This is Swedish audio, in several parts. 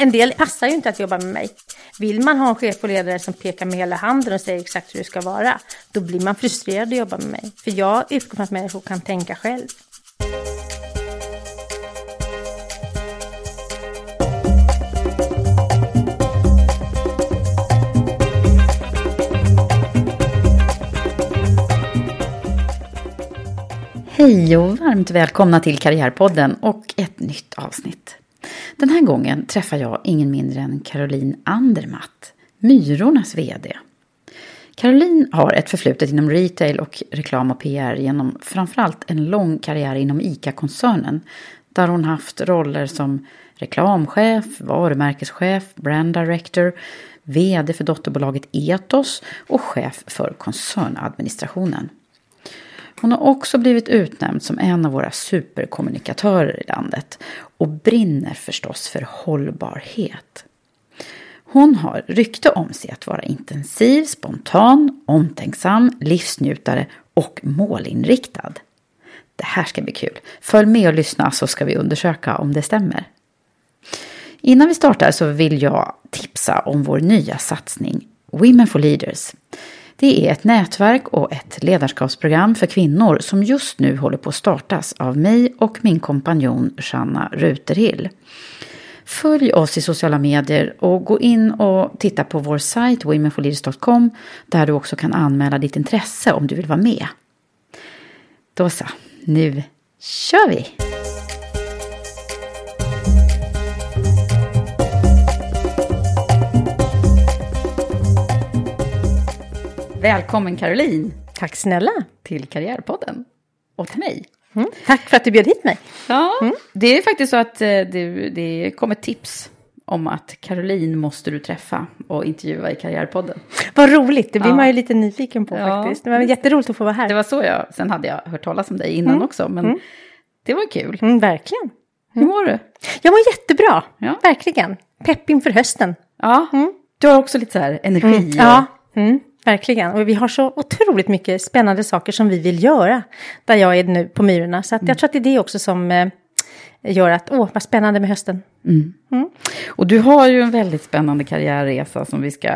En del passar ju inte att jobba med mig. Vill man ha en chef och ledare som pekar med hela handen och säger exakt hur det ska vara, då blir man frustrerad att jobba med mig. För jag utgår från att människor kan tänka själv. Hej och varmt välkomna till Karriärpodden och ett nytt avsnitt. Den här gången träffar jag ingen mindre än Caroline Andermatt, Myrornas VD. Caroline har ett förflutet inom retail och reklam och PR genom framförallt en lång karriär inom ICA-koncernen där hon haft roller som reklamchef, varumärkeschef, brand director, VD för dotterbolaget Etos och chef för koncernadministrationen. Hon har också blivit utnämnd som en av våra superkommunikatörer i landet och brinner förstås för hållbarhet. Hon har rykte om sig att vara intensiv, spontan, omtänksam, livsnjutare och målinriktad. Det här ska bli kul. Följ med och lyssna så ska vi undersöka om det stämmer. Innan vi startar så vill jag tipsa om vår nya satsning Women for Leaders. Det är ett nätverk och ett ledarskapsprogram för kvinnor som just nu håller på att startas av mig och min kompanjon Shanna Ruterhill. Följ oss i sociala medier och gå in och titta på vår sajt womenforleaders.com där du också kan anmäla ditt intresse om du vill vara med. Då så, nu kör vi! Välkommen Caroline Tack snälla. till Karriärpodden och till mig. Mm. Tack för att du bjöd hit mig. Ja, det är faktiskt så att eh, det, det kom ett tips om att Caroline måste du träffa och intervjua i Karriärpodden. Vad roligt, det blir Ja. man ju lite nyfiken på Ja. faktiskt. Det var jätteroligt att få vara här. Det var så jag, sen hade jag hört talas om dig innan också, men det var kul. Mm, verkligen. Hur mår du? Jag mår jättebra, Ja. verkligen. Pepp inför hösten. Ja, du har också lite så här energi. och- Ja, mm, verkligen. Och vi har så otroligt mycket spännande saker som vi vill göra. Där jag är nu på Myrorna. Så att jag tror att det är det också som eh, gör att, åh, vad spännande med hösten. Och du har ju en väldigt spännande karriärresa som vi ska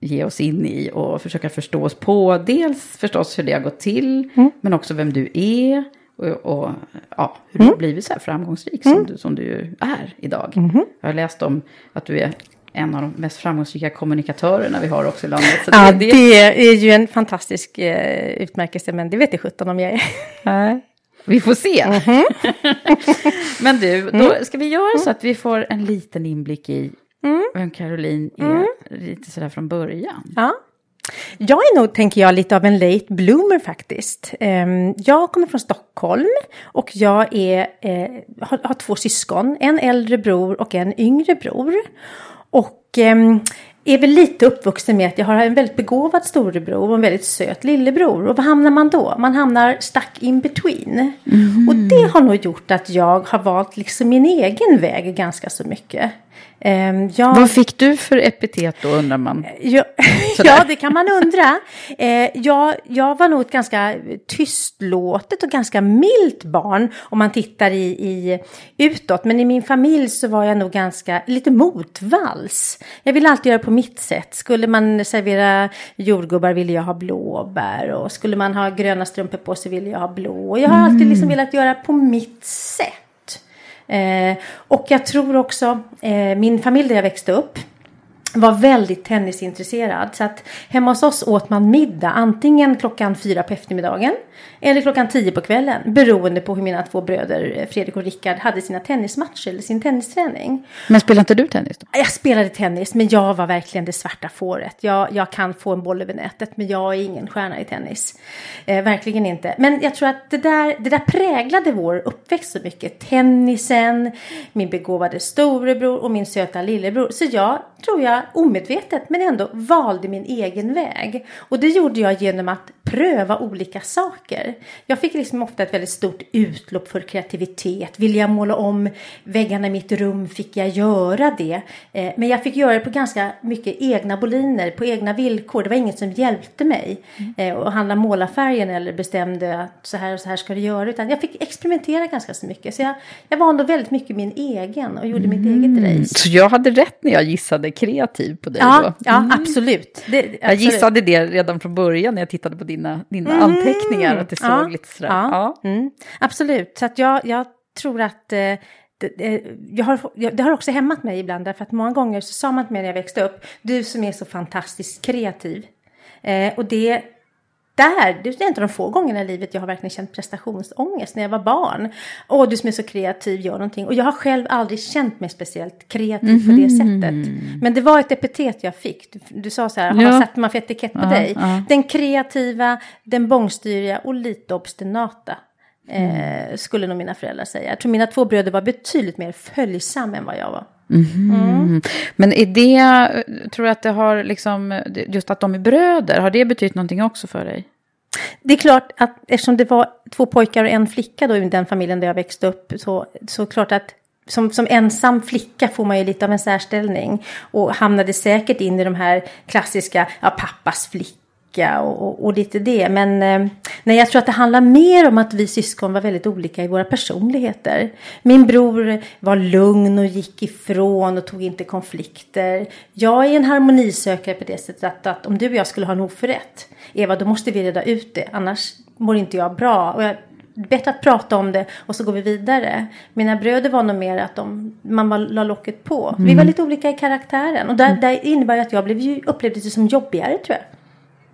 ge oss in i och försöka förstå oss på. Dels förstås hur det har gått till, men också vem du är och, och ja, hur du har blivit så här framgångsrik som, du, som du är idag. Jag har läst om att du är en av de mest framgångsrika kommunikatörerna vi har också i landet. Så Ja, det, det, det är ju en fantastisk eh, utmärkelse, men det vet jag sjutton om jag är. Vi får se. Men du, då ska vi göra så att vi får en liten inblick i vem Caroline är lite sådär från början. Ja. Jag är nog, tänker jag, lite av en late bloomer faktiskt. Ehm, Jag kommer från Stockholm och jag är, eh, har, har två syskon, en äldre bror och en yngre bror. Och ehm, är väl lite uppvuxen med att jag har en väldigt begåvad storebror och en väldigt söt lillebror. Och vad hamnar man då? Man hamnar stuck in between. Mm. Och det har nog gjort att jag har valt liksom min egen väg ganska så mycket. Ehm, jag, Vad fick du för epitet då undrar man? Ja, ja det kan man undra. Eh, jag, jag var nog ett ganska tystlåtet och ganska milt barn om man tittar i, i utåt. Men i min familj så var jag nog ganska lite motvalls. Jag ville alltid göra på mitt sätt. Skulle man servera jordgubbar ville jag ha blåbär och skulle man ha gröna strumpor på så ville jag ha blå. Jag har mm. alltid liksom velat göra på mitt sätt. Eh, och jag tror också, eh, min familj där jag växte upp var väldigt tennisintresserad. Så att hemma hos oss åt man middag antingen klockan fyra på eftermiddagen eller klockan tio på kvällen. Beroende på hur mina två bröder eh, Fredrik och Rickard hade sina tennismatcher eller sin tennisträning. Men spelade inte du tennis då? Jag spelade tennis men jag var verkligen det svarta fåret. Jag, jag kan få en boll över nätet men jag är ingen stjärna i tennis. Eh, verkligen inte. Men jag tror att det där, det där präglade vår uppväxt så mycket. Tennisen, min begåvade storebror och min söta lillebror. Så jag tror jag omedvetet men ändå valde min egen väg. Och det gjorde jag genom att pröva olika saker. Jag fick liksom ofta ett väldigt stort utlopp för kreativitet. Vill jag måla om väggarna i mitt rum fick jag göra det. Eh, men jag fick göra det på ganska mycket egna boliner, på egna villkor. Det var inget som hjälpte mig mm. att handla målarfärgen eller bestämde att så här och så här ska du göra. Utan jag fick experimentera ganska så mycket. Så jag, jag var ändå väldigt mycket min egen och gjorde mm. mitt eget race. Så jag hade rätt när jag gissade kreativ på dig ja, då? Ja, mm. absolut. Det, absolut. Jag gissade det redan från början när jag tittade på dina, dina mm. anteckningar, att det såg ja, lite sådär. Ja, ja. Mm. Absolut, så att jag, jag tror att eh, det, jag har, det har också hämmat mig ibland, därför att många gånger så sa man till mig när jag växte upp, du som är så fantastiskt kreativ. Eh, och det där, det är en av de få gångerna i livet jag har verkligen känt prestationsångest när jag var barn. Åh, du som är så kreativ, gör någonting. Och jag har själv aldrig känt mig speciellt kreativ mm -hmm. på det mhm. sättet. Men det var ett epitet jag fick. Du, du sa så här, ja. vad sätter man för etikett på ja, dig? Ja. Den kreativa, den bångstyriga och lite obstinata. Mm. Eh, skulle nog mina föräldrar säga. Jag tror mina två bröder var betydligt mer följsamma än vad jag var. Mm. Mm. Men är det, tror du att det har liksom, just att de är bröder, har det betytt någonting också för dig? Det är klart att eftersom det var två pojkar och en flicka då i den familjen där jag växte upp så, så klart att som, som ensam flicka får man ju lite av en särställning och hamnade säkert in i de här klassiska, ja pappas flicka lycka och, och, och lite det. Men eh, nej, jag tror att det handlar mer om att vi syskon var väldigt olika i våra personligheter. Min bror var lugn och gick ifrån och tog inte konflikter. Jag är en harmonisökare på det sättet att, att om du och jag skulle ha en oförrätt, Eva, då måste vi reda ut det. Annars mår inte jag bra. Och jag, bättre att prata om det och så går vi vidare. Mina bröder var nog mer att de, man var, la locket på. Mm. Vi var lite olika i karaktären och där, mm. där innebär att jag blev ju, upplevde det som jobbigare tror jag.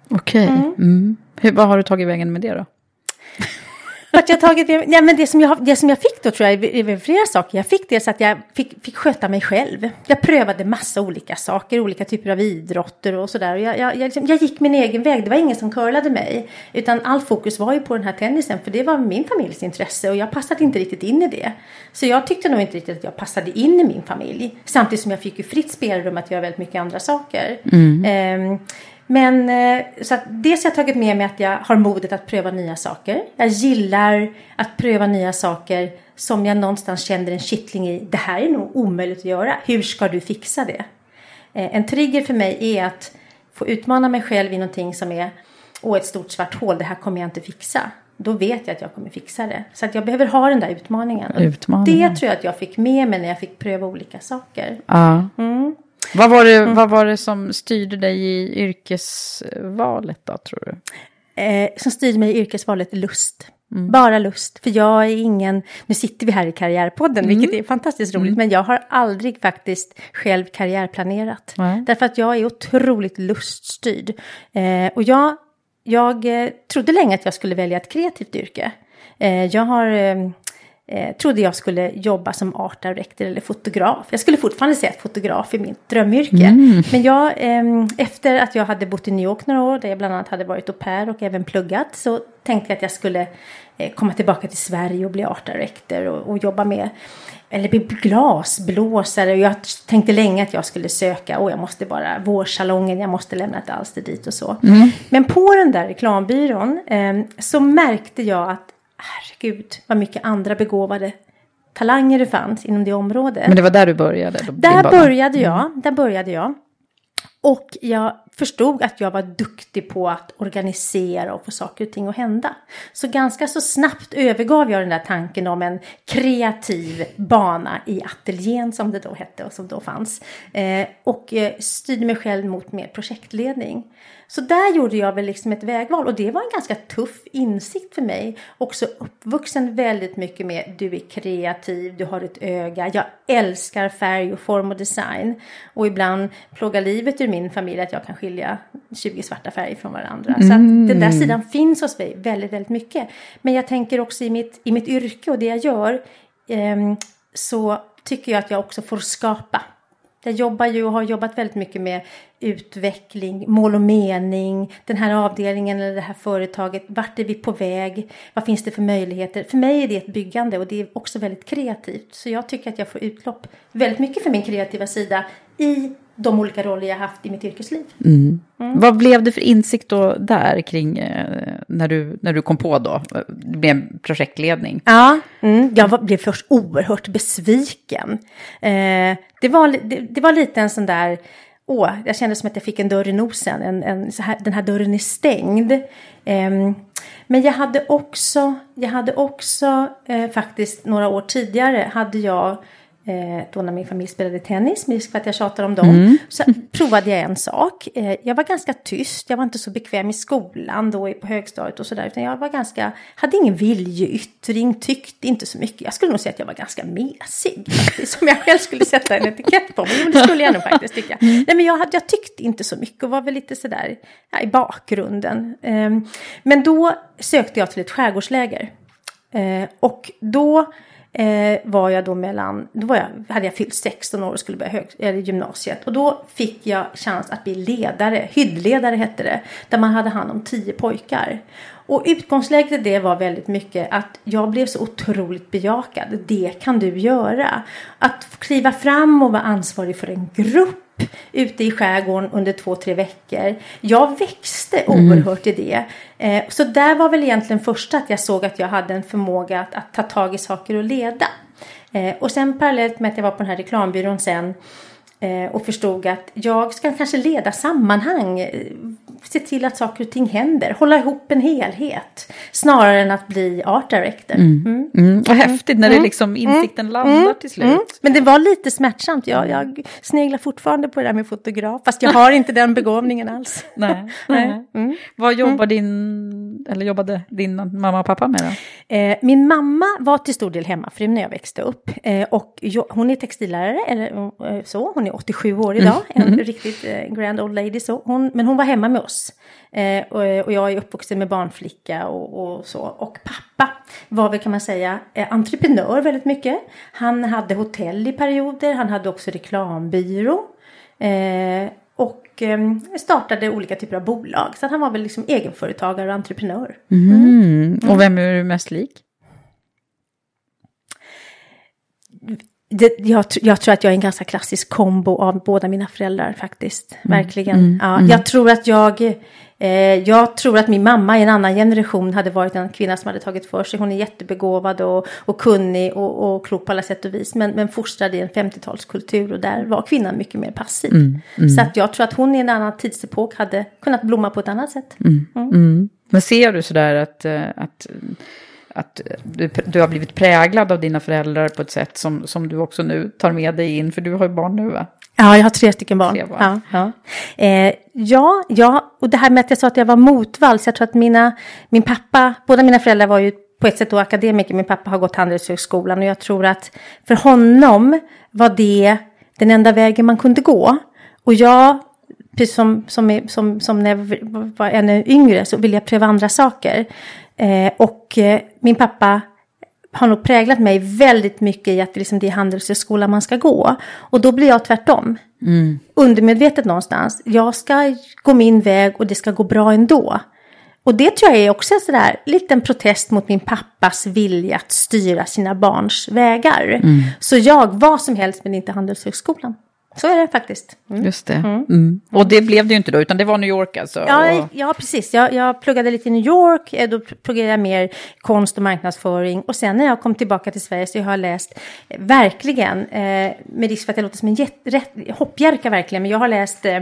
Okej. Okay. Mm. Mm. vad har du tagit vägen med det då? Vart jag tagit ja, men det, som jag, det som jag fick då tror jag är flera saker. Jag fick det så att jag fick, fick sköta mig själv. Jag prövade massa olika saker, olika typer av idrotter och sådär. Jag, jag, jag, liksom, jag gick min egen väg, det var ingen som curlade mig. Utan all fokus var ju på den här tennisen, för det var min familjs intresse och jag passade inte riktigt in i det. Så jag tyckte nog inte riktigt att jag passade in i min familj. Samtidigt som jag fick ju fritt spelrum att göra väldigt mycket andra saker. Mm. Um, men eh, så att dels har jag tagit med mig att jag har modet att pröva nya saker. Jag gillar att pröva nya saker som jag någonstans känner en kittling i. Det här är nog omöjligt att göra. Hur ska du fixa det? Eh, en trigger för mig är att få utmana mig själv i någonting som är Åh, ett stort svart hål, det här kommer jag inte fixa. Då vet jag att jag kommer fixa det. Så att jag behöver ha den där utmaningen. utmaningen. Det tror jag att jag fick med mig när jag fick pröva olika saker. Ja. Mm. Vad var, det, mm. vad var det som styrde dig i yrkesvalet då, tror du? Eh, som styrde mig i yrkesvalet lust. Mm. Bara lust. För jag är ingen, nu sitter vi här i Karriärpodden, mm. vilket är fantastiskt roligt, mm. men jag har aldrig faktiskt själv karriärplanerat. Därför att jag är otroligt luststyrd. Eh, och jag, jag eh, trodde länge att jag skulle välja ett kreativt yrke. Eh, jag har eh, trodde jag skulle jobba som art director eller fotograf. Jag skulle fortfarande säga att fotograf är mitt drömyrke. Mm. Men jag, eh, efter att jag hade bott i New York några år, där jag bland annat hade varit au pair och även pluggat, så tänkte jag att jag skulle eh, komma tillbaka till Sverige och bli art director och, och jobba med eller bli glasblåsare. Jag tänkte länge att jag skulle söka och jag måste bara vårsalongen, jag måste lämna ett alster dit och så. Mm. Men på den där reklambyrån eh, så märkte jag att herregud vad mycket andra begåvade talanger det fanns inom det området. Men det var där du började? Då, där började jag, där började jag. Och jag förstod att jag var duktig på att organisera och få saker och ting att hända. Så ganska så snabbt övergav jag den där tanken om en kreativ bana i ateljén som det då hette och som då fanns. Eh, och eh, styrde mig själv mot mer projektledning. Så där gjorde jag väl liksom ett vägval och det var en ganska tuff insikt för mig. Också uppvuxen väldigt mycket med du är kreativ, du har ett öga, jag älskar färg och form och design. Och ibland plågar livet ur min familj att jag kan skilja 20 svarta färger från varandra. Mm. Så att den där sidan finns hos mig väldigt, väldigt mycket. Men jag tänker också i mitt, i mitt yrke och det jag gör eh, så tycker jag att jag också får skapa. Jag jobbar ju och har jobbat väldigt mycket med utveckling, mål och mening, den här avdelningen eller det här företaget, vart är vi på väg, vad finns det för möjligheter? För mig är det ett byggande och det är också väldigt kreativt. Så jag tycker att jag får utlopp väldigt mycket för min kreativa sida i de olika roller jag haft i mitt yrkesliv. Mm. Mm. Vad blev det för insikt då där kring eh, när, du, när du kom på då? Det blev projektledning. Ja, mm, jag var, blev först oerhört besviken. Eh, det, var, det, det, var lite en sån där, åh, jag kände som att jag fick en dörr i nosen, en, en, här, den här dörren är stängd. Eh, men jag hade också, jag hade också eh, faktiskt några år tidigare hade jag Eh, då när min familj spelade tennis, risk för att jag tjatar om dem, mm. så provade jag en sak. Eh, jag var ganska tyst, jag var inte så bekväm i skolan då på högstadiet och sådär, utan jag var ganska, hade ingen viljeyttring, tyckte inte så mycket. Jag skulle nog säga att jag var ganska mesig faktiskt, om jag själv skulle sätta en etikett på. Men det skulle jag nog faktiskt tycka. Mm. Nej, men jag, hade, jag tyckte inte så mycket och var väl lite sådär ja, i bakgrunden. Eh, men då sökte jag till ett skärgårdsläger. Eh, och då eh, var jag då mellan, då var jag, hade jag fyllt 16 år och skulle börja hög, eller gymnasiet. Och då fick jag chans att bli ledare, hyddledare hette det, där man hade hand om 10 pojkar. Och utgångsläget i det var väldigt mycket att jag blev så otroligt bejakad. Det kan du göra. Att kliva fram och vara ansvarig för en grupp ute i skärgården under två, tre veckor. Jag växte mm. oerhört mm. i det. Eh, så där var väl egentligen första att jag såg att jag hade en förmåga att, att ta tag i saker och leda. Eh, och sen parallellt med att jag var på den här reklambyrån sen eh, och förstod att jag ska kanske leda sammanhang, se till att saker och ting händer, hålla ihop en helhet snarare än att bli art director. Mm. Mm. Mm. Vad häftigt när det mm. liksom mm. insikten landar mm. till slut. Men det var lite smärtsamt. Jag, jag sneglar fortfarande på det där med fotograf, fast jag har inte den begåvningen alls. Nej. Nej. Vad jobbar din, eller jobbade din mamma och pappa med då? Eh, min mamma var till stor del hemmafru när jag växte upp och jag, hon är textillärare, eller så, hon är 87 år idag, en riktigt grand old lady så. Hon, men hon var hemma med oss. Eh, och, och, jag är uppvuxen med barnflicka och, och, så. Och pappa var väl kan man säga eh, entreprenör väldigt mycket. Han hade hotell i perioder, han hade också reklambyrå. Eh, och eh, startade olika typer av bolag. Så han var väl liksom egenföretagare och entreprenör. Mm. Mm. Och vem är du mest lik? Det, jag, jag, tror att jag är en ganska klassisk kombo av båda mina föräldrar faktiskt. Mm. Verkligen. Mm. Ja, mm. Jag tror att jag, jag tror att min mamma i en annan generation hade varit en kvinna som hade tagit för sig. Hon är jättebegåvad och, och kunnig och, och klok på alla sätt och vis. Men, men fostrad i en 50-talskultur och där var kvinnan mycket mer passiv. Mm. Mm. Så att jag tror att hon i en annan tidsepok hade kunnat blomma på ett annat sätt. Mm. Men ser du sådär att, eh, att att du, du, har blivit präglad av dina föräldrar på ett sätt som, som du också nu tar med dig in, för du har ju barn nu va? Ja, jag har tre stycken barn. Tre barn. Ja, ja. Eh, ja, ja, och det här med att jag sa att jag var motvalls, jag tror att mina, min pappa, båda mina föräldrar var ju på ett sätt då akademiker, min pappa har gått Handelshögskolan och jag tror att för honom var det den enda vägen man kunde gå. Och jag, precis som, som, som, som när jag var ännu yngre, så ville jag pröva andra saker. Eh, och eh, min pappa har nog präglat mig väldigt mycket i att liksom det är handelshögskola man ska gå. Och då blir jag tvärtom. Mm. Undermedvetet någonstans. Jag ska gå min väg och det ska gå bra ändå. Och det tror jag är också en sådär liten protest mot min pappas vilja att styra sina barns vägar. Mm. Så jag, vad som helst men inte Handelshögskolan. Så är det faktiskt. Mm. Just det. Mm. Och det blev det ju inte då, utan det var New York alltså? Ja, och... ja precis. Jag, jag pluggade lite i New York, eh, då pluggade jag mer konst och marknadsföring. Och sen när jag kom tillbaka till Sverige så jag har jag läst, eh, verkligen, eh, med risk för att jag låter som en jätt, rätt, hoppjerka verkligen, men jag har läst eh,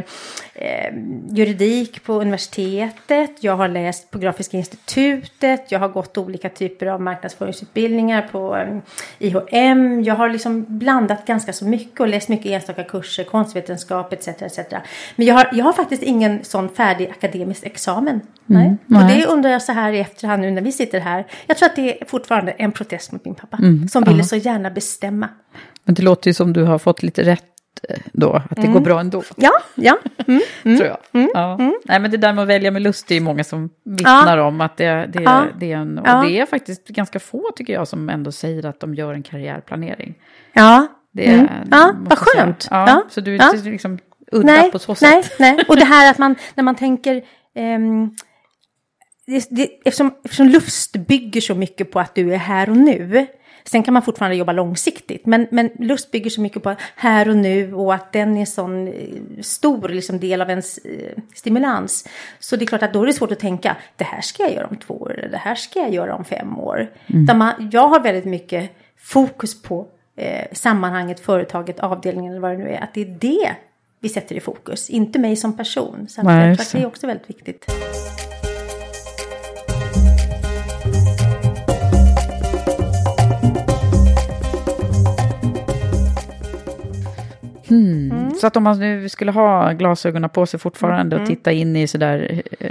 eh, juridik på universitetet, jag har läst på Grafiska institutet, jag har gått olika typer av marknadsföringsutbildningar på eh, IHM. Jag har liksom blandat ganska så mycket och läst mycket enstaka kurser, konstvetenskap etc. etc. Men jag har, jag har faktiskt ingen sån färdig akademisk examen. Nej. Och det undrar jag så här i efterhand nu när vi sitter här. Jag tror att det är fortfarande en protest mot min pappa. som ville så gärna bestämma. Men det låter ju som du har fått lite rätt eh, då, att det går bra ändå. Ja, ja. Mm. Tror jag. Ja. Nej, men det där med att välja med lust, det är många som vittnar om att det, det, Ja. det är en... Och Ja. det är faktiskt ganska få, tycker jag, som ändå säger att de gör en karriärplanering. Ja. Det är, Mm. Ja, vad skönt. Ja, Ja. Så du är Ja. inte liksom udda nej, på så nej, sätt. nej. Och det här att man, när man tänker... ehm, det, det, eftersom, eftersom lust bygger så mycket på att du är här och nu. Sen kan man fortfarande jobba långsiktigt. Men, men lust bygger så mycket på här och nu och att den är en sån eh, stor liksom, del av ens eh, stimulans. Så det är klart att då är det svårt att tänka det här ska jag göra om två år eller det här ska jag göra om fem år. Utan man, jag har väldigt mycket fokus på eh, sammanhanget, företaget, avdelningen eller vad det nu är. Att det är det vi sätter i fokus, inte mig som person. Så Nej, jag tror att det är också väldigt viktigt. Så att om man nu skulle ha glasögonen på sig fortfarande Mm. och titta in i sådär, eh,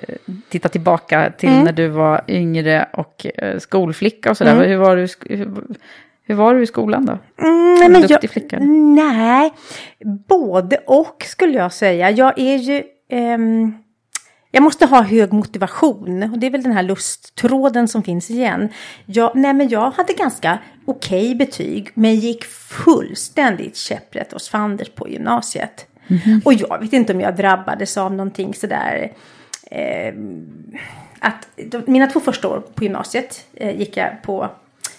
titta tillbaka till Mm. när du var yngre och eh, skolflicka och sådär. Mm. Hur, var du, hur, var du i skolan då? Mm, du men duktig jag, flicka? Nej, både och skulle jag säga. Jag är ju... ehm, jag måste ha hög motivation och det är väl den här lusttråden som finns igen. Jag, nej men jag hade ganska okej betyg men gick fullständigt käpprätt hos fanders på gymnasiet. Och jag vet inte om jag drabbades av någonting sådär eh, att de, mina två första år på gymnasiet eh, gick jag på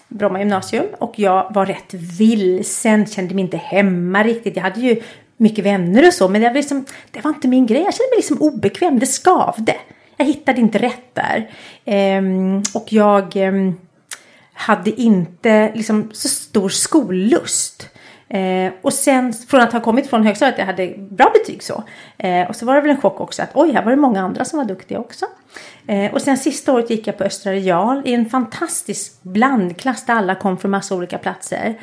Bromma gymnasium och jag var rätt vilsen, kände mig inte hemma riktigt. Jag hade ju mycket vänner och så, men det var, liksom, det var inte min grej. Jag kände mig liksom obekväm, det skavde. Jag hittade inte rätt där. Ehm, och jag ehm, hade inte liksom, så stor skollust. Eh, och sen från att ha kommit från högstadiet jag hade bra betyg så. Eh, och så var det väl en chock också att oj, här var det många andra som var duktiga också. Eh, och sen sista året gick jag på Östra Real i en fantastisk blandklass där alla kom från massa olika platser.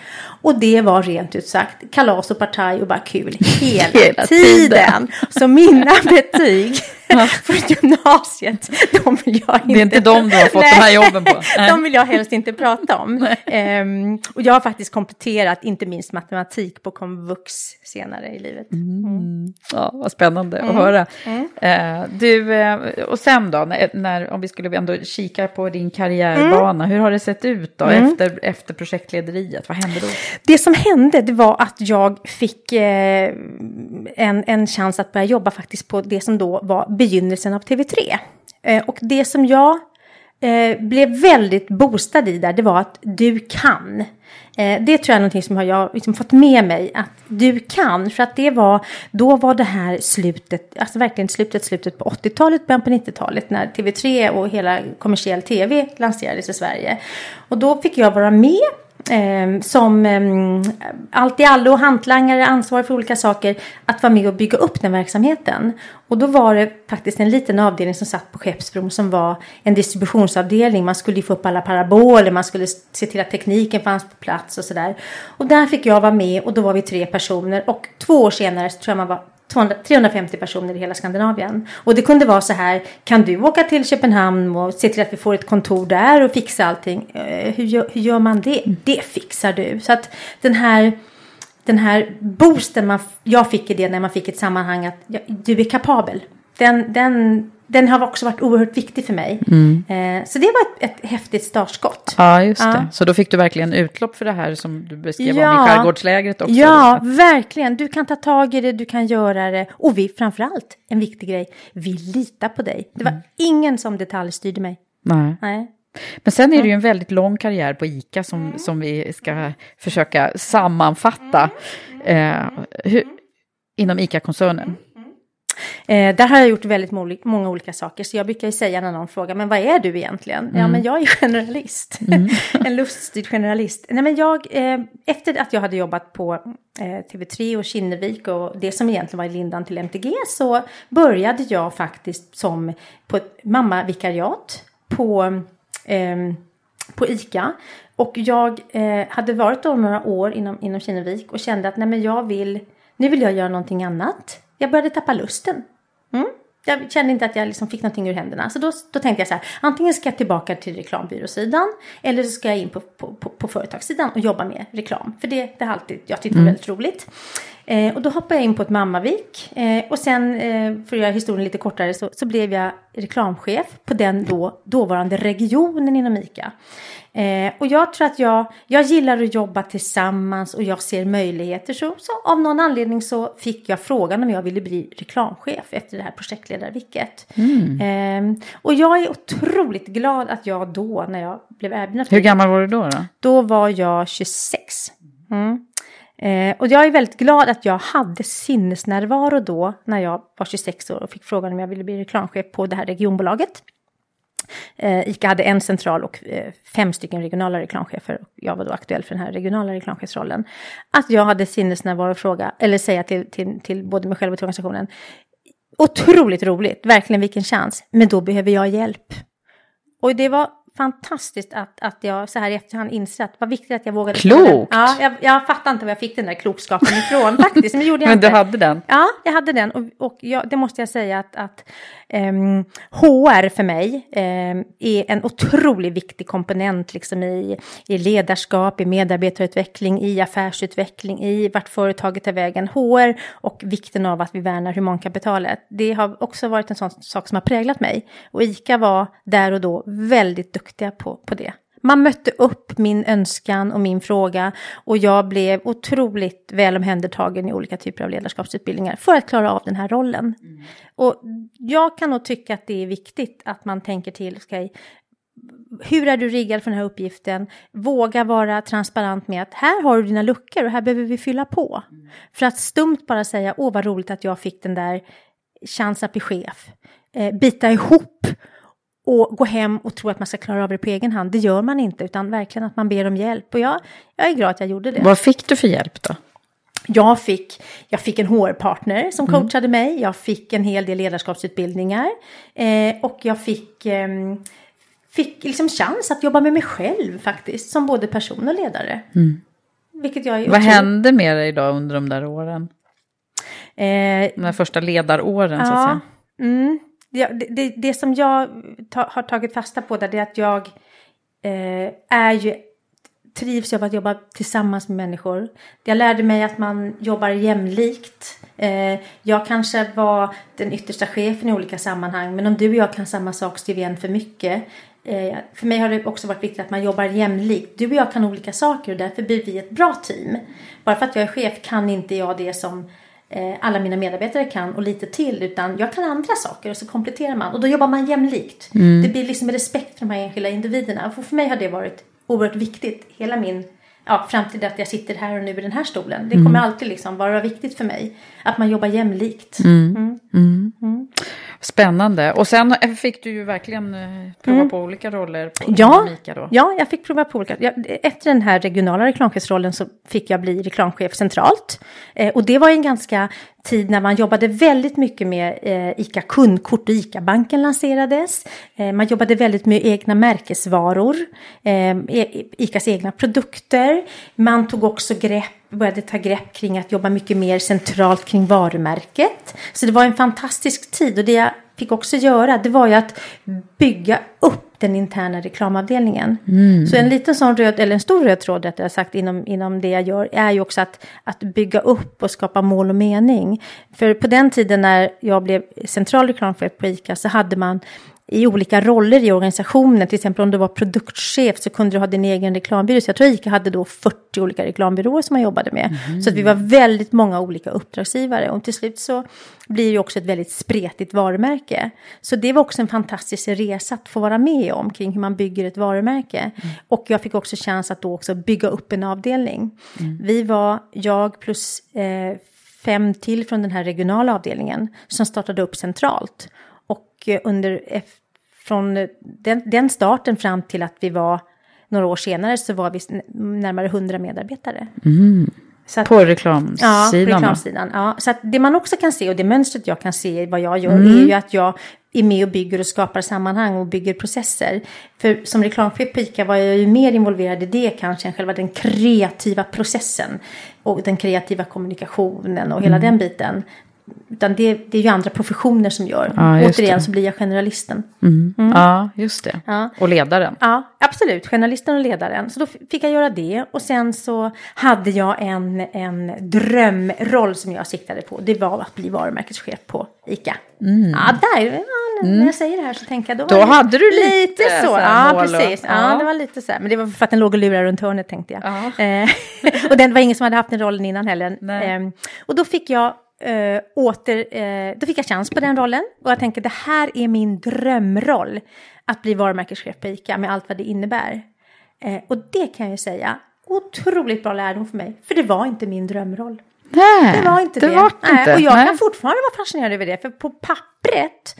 Och det var rent ut sagt kalas och partaj och bara kul hela, Hela tiden. tiden. Så mina betyg från gymnasiet, de vill jag inte... Det är inte de du har fått de här jobben på. Nej. De vill jag helst inte prata om. Ehm, och jag har faktiskt kompletterat inte minst matematik på komvux senare i livet. Ja, vad spännande Mm. att höra. Eh, du, eh, och sen då, när, när, om vi skulle ändå kika på din karriärbana, Mm. hur har det sett ut då efter, efter projektlederiet? Vad hände då? Det som hände det var att jag fick eh, en, en chans att börja jobba faktiskt på det som då var begynnelsen av TV3. Eh, och det som jag eh, blev väldigt boostad i där, det var att du kan. Eh, det tror jag är någonting som har jag liksom fått med mig, att du kan. För att det var, då var det här slutet, alltså verkligen slutet, slutet på 80-talet, början på 90-talet, när TV3 och hela kommersiell TV lanserades i Sverige. Och då fick jag vara med eh, som eh, allt i allo, hantlangare, ansvarig för olika saker, att vara med och bygga upp den verksamheten. Och då var det faktiskt en liten avdelning som satt på Skeppsbron som var en distributionsavdelning. Man skulle ju få upp alla paraboler, man skulle se till att tekniken fanns på plats och sådär. Och där fick jag vara med och då var vi tre personer och två år senare så tror jag man var 350 personer i hela Skandinavien. Och det kunde vara så här, kan du åka till Köpenhamn och se till att vi får ett kontor där och fixa allting? Eh, hur, gör, hur gör man det? Det fixar du. Så att den här, den här boosten man, jag fick i det när man fick ett sammanhang att ja, du är kapabel. Den, den, den har också varit oerhört viktig för mig. Eh, så det var ett, ett häftigt startskott. Ja, just Ja. det. Så då fick du verkligen utlopp för det här som du beskrev om Ja. i skärgårdslägret också. Ja, då. verkligen. Du kan ta tag i det, du kan göra det. Och vi, framförallt, en viktig grej, vi litar på dig. Det var ingen som detaljstyrde mig. Nej. Nej. Men sen är det ju en väldigt lång karriär på ICA som, som vi ska försöka sammanfatta eh, hur, inom ICA-koncernen. Eh, där har jag gjort väldigt många olika saker. Så jag brukar ju säga när någon frågar, men vad är du egentligen? Ja, men jag är generalist. en luststyrd generalist. Nej, men jag, eh, efter att jag hade jobbat på eh, TV3 och Kinnevik och det som egentligen var i lindan till MTG så började jag faktiskt som på ett mammavikariat på, ehm, på ICA. Och jag eh, hade varit då några år inom, inom Kinnevik och kände att nej, men jag vill, nu vill jag göra någonting annat. Jag började tappa lusten. Mm. Jag kände inte att jag liksom fick någonting ur händerna. Så då, då tänkte jag så här, antingen ska jag tillbaka till reklambyråsidan eller så ska jag in på, på, på, på företagssidan och jobba med reklam. För det, det har alltid jag tyckt var väldigt roligt. Eh, och då hoppade jag in på ett mammavik. Eh, och sen, eh, för att göra historien lite kortare, så, så blev jag reklamchef på den då, dåvarande regionen inom ICA. Eh, och jag tror att jag, jag gillar att jobba tillsammans och jag ser möjligheter. Så, så av någon anledning så fick jag frågan om jag ville bli reklamchef efter det här projektledarvicket. Eh, och jag är otroligt glad att jag då, när jag blev erbjuden Hur gammal var du då? då? då var jag 26. Mm. Eh, och jag är väldigt glad att jag hade sinnesnärvaro då när jag var 26 år och fick frågan om jag ville bli reklamchef på det här regionbolaget. Eh, ICA hade en central och eh, fem stycken regionala reklamchefer. Och jag var då aktuell för den här regionala reklamchefsrollen. Att jag hade sinnesnärvaro och fråga, eller säga till, till, till både mig själv och till organisationen. Otroligt roligt, verkligen vilken chans. Men då behöver jag hjälp. Och det var fantastiskt att, att jag så här i efterhand inser att vad viktigt att jag vågade. Klokt! Ja, jag, jag fattar inte var jag fick den där klokskapen ifrån faktiskt. Men, det gjorde jag Men du inte. hade den? Ja, jag hade den. Och, och jag, det måste jag säga att, att ehm, HR för mig ehm, är en otroligt viktig komponent liksom i, i ledarskap, i medarbetarutveckling, i affärsutveckling, i vart företaget tar vägen. HR och vikten av att vi värnar humankapitalet. Det har också varit en sån sak som har präglat mig. Och ICA var där och då väldigt duktiga på, på det. Man mötte upp min önskan och min fråga och jag blev otroligt väl omhändertagen i olika typer av ledarskapsutbildningar för att klara av den här rollen. Och jag kan nog tycka att det är viktigt att man tänker till, okay, hur är du riggad för den här uppgiften? Våga vara transparent med att här har du dina luckor och här behöver vi fylla på. För att stumt bara säga, åh vad roligt att jag fick den där chans att bli chef. Eh, bita ihop och gå hem och tro att man ska klara av det på egen hand. Det gör man inte, utan verkligen att man ber om hjälp. Och jag, jag är glad att jag gjorde det. Vad fick du för hjälp då? Jag fick, jag fick en HR-partner som coachade mig. Jag fick en hel del ledarskapsutbildningar. Eh, och jag fick, ehm, fick liksom chans att jobba med mig själv faktiskt. Som både person och ledare. Vilket jag Mm. Vad hände med dig då under de där åren? Eh, De där första ledaråren så att Ja, säga. mm, ja, det, det, det som jag ta, har tagit fasta på där det är att jag eh, är ju trivs av att jobba tillsammans med människor. Jag lärde mig att man jobbar jämlikt. Eh, jag kanske var den yttersta chefen i olika sammanhang men om du och jag kan samma sak så är vi en för mycket. Eh, för mig har det också varit viktigt att man jobbar jämlikt. Du och jag kan olika saker och därför blir vi ett bra team. Bara för att jag är chef kan inte jag det som alla mina medarbetare kan och lite till utan jag kan andra saker och så kompletterar man. Och då jobbar man jämlikt. Det blir liksom respekt för de här enskilda individerna. Och för mig har det varit oerhört viktigt hela min ja, fram till att jag sitter här och nu i den här stolen. Det kommer alltid liksom vara viktigt för mig att man jobbar jämlikt. Spännande. Och sen fick du ju verkligen eh, prova på olika roller på Mm. Ja, ICA då. ja, jag fick prova på olika. Jag, efter den här regionala reklamchefsrollen så fick jag bli reklamchef centralt. Eh, och det var en ganska tid när man jobbade väldigt mycket med eh, ICA kundkort och ICA-banken lanserades. Eh, man jobbade väldigt med egna märkesvaror, eh, e-, ICAs egna produkter. Man tog också grepp började ta grepp kring att jobba mycket mer centralt kring varumärket. Så det var en fantastisk tid och det jag fick också göra, det var ju att bygga upp den interna reklamavdelningen. Så en liten sån röd, eller en stor röd tråd rättare sagt inom, inom det jag gör är ju också att, att bygga upp och skapa mål och mening. För på den tiden när jag blev central reklamchef på ICA så hade man i olika roller i organisationen. Till exempel om du var produktchef så kunde du ha din egen reklambyrå. Så jag tror ICA hade då 40 olika reklambyråer som man jobbade med. Så att vi var väldigt många olika uppdragsgivare. Och till slut så blir det också ett väldigt spretigt varumärke. Så det var också en fantastisk resa att få vara med om kring hur man bygger ett varumärke. Och jag fick också chans att då också bygga upp en avdelning. Vi var, jag plus eh, fem till från den här regionala avdelningen som startade upp centralt. Och eh, under, från eh, den, den starten fram till att vi var några år senare så var vi närmare 100 medarbetare. Så att, På reklamsidan. Ja, på reklamsidan. Ja, så det man också kan se och det mönstret jag kan se i vad jag gör Mm. är ju att jag är med och bygger och skapar sammanhang och bygger processer. För som reklamchef på ICA var jag ju mer involverad i det kanske än själva den kreativa processen och den kreativa kommunikationen och Mm. hela den biten. Utan det, det är ju andra professioner som gör. Ja, Återigen det. så blir jag generalisten. Ja, just det. Ja. Och ledaren. Ja, absolut. Journalisten och ledaren. Så då fick jag göra det. Och sen så hade jag en, en drömroll som jag siktade på. Det var att bli varumärkeschef på ICA. Ja, där. Ja, när jag säger det här så tänker jag. Då, Då det hade du lite så. så här Ja, precis. Ja, ja. det var lite så här. Men det var för att den låg och lurade runt hörnet tänkte jag. Ja. Eh, och den var ingen som hade haft den rollen innan heller. Nej. Eh, och då fick jag eh, åter, eh, då fick jag chans på den rollen. Och jag tänker det här är min drömroll. Att bli varumärkeschef på ICA med allt vad det innebär. Eh, och det kan jag ju säga, otroligt bra lärdom för mig. För det var inte min drömroll. Nej, Det var inte det. det. Var det inte. och jag Nej. kan fortfarande vara fascinerad över det. För på pappret,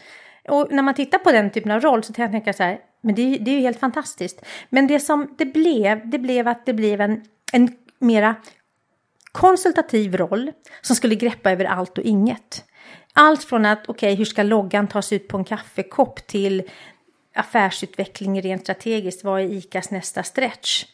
och när man tittar på den typen av roll så kan jag tänka så här, men det, det är ju helt fantastiskt. Men det som det blev, det blev att det blev en, en mera konsultativ roll som skulle greppa över allt och inget. Allt från att, okej, hur ska loggan tas ut på en kaffekopp till affärsutveckling rent strategiskt, vad är ICAs nästa stretch?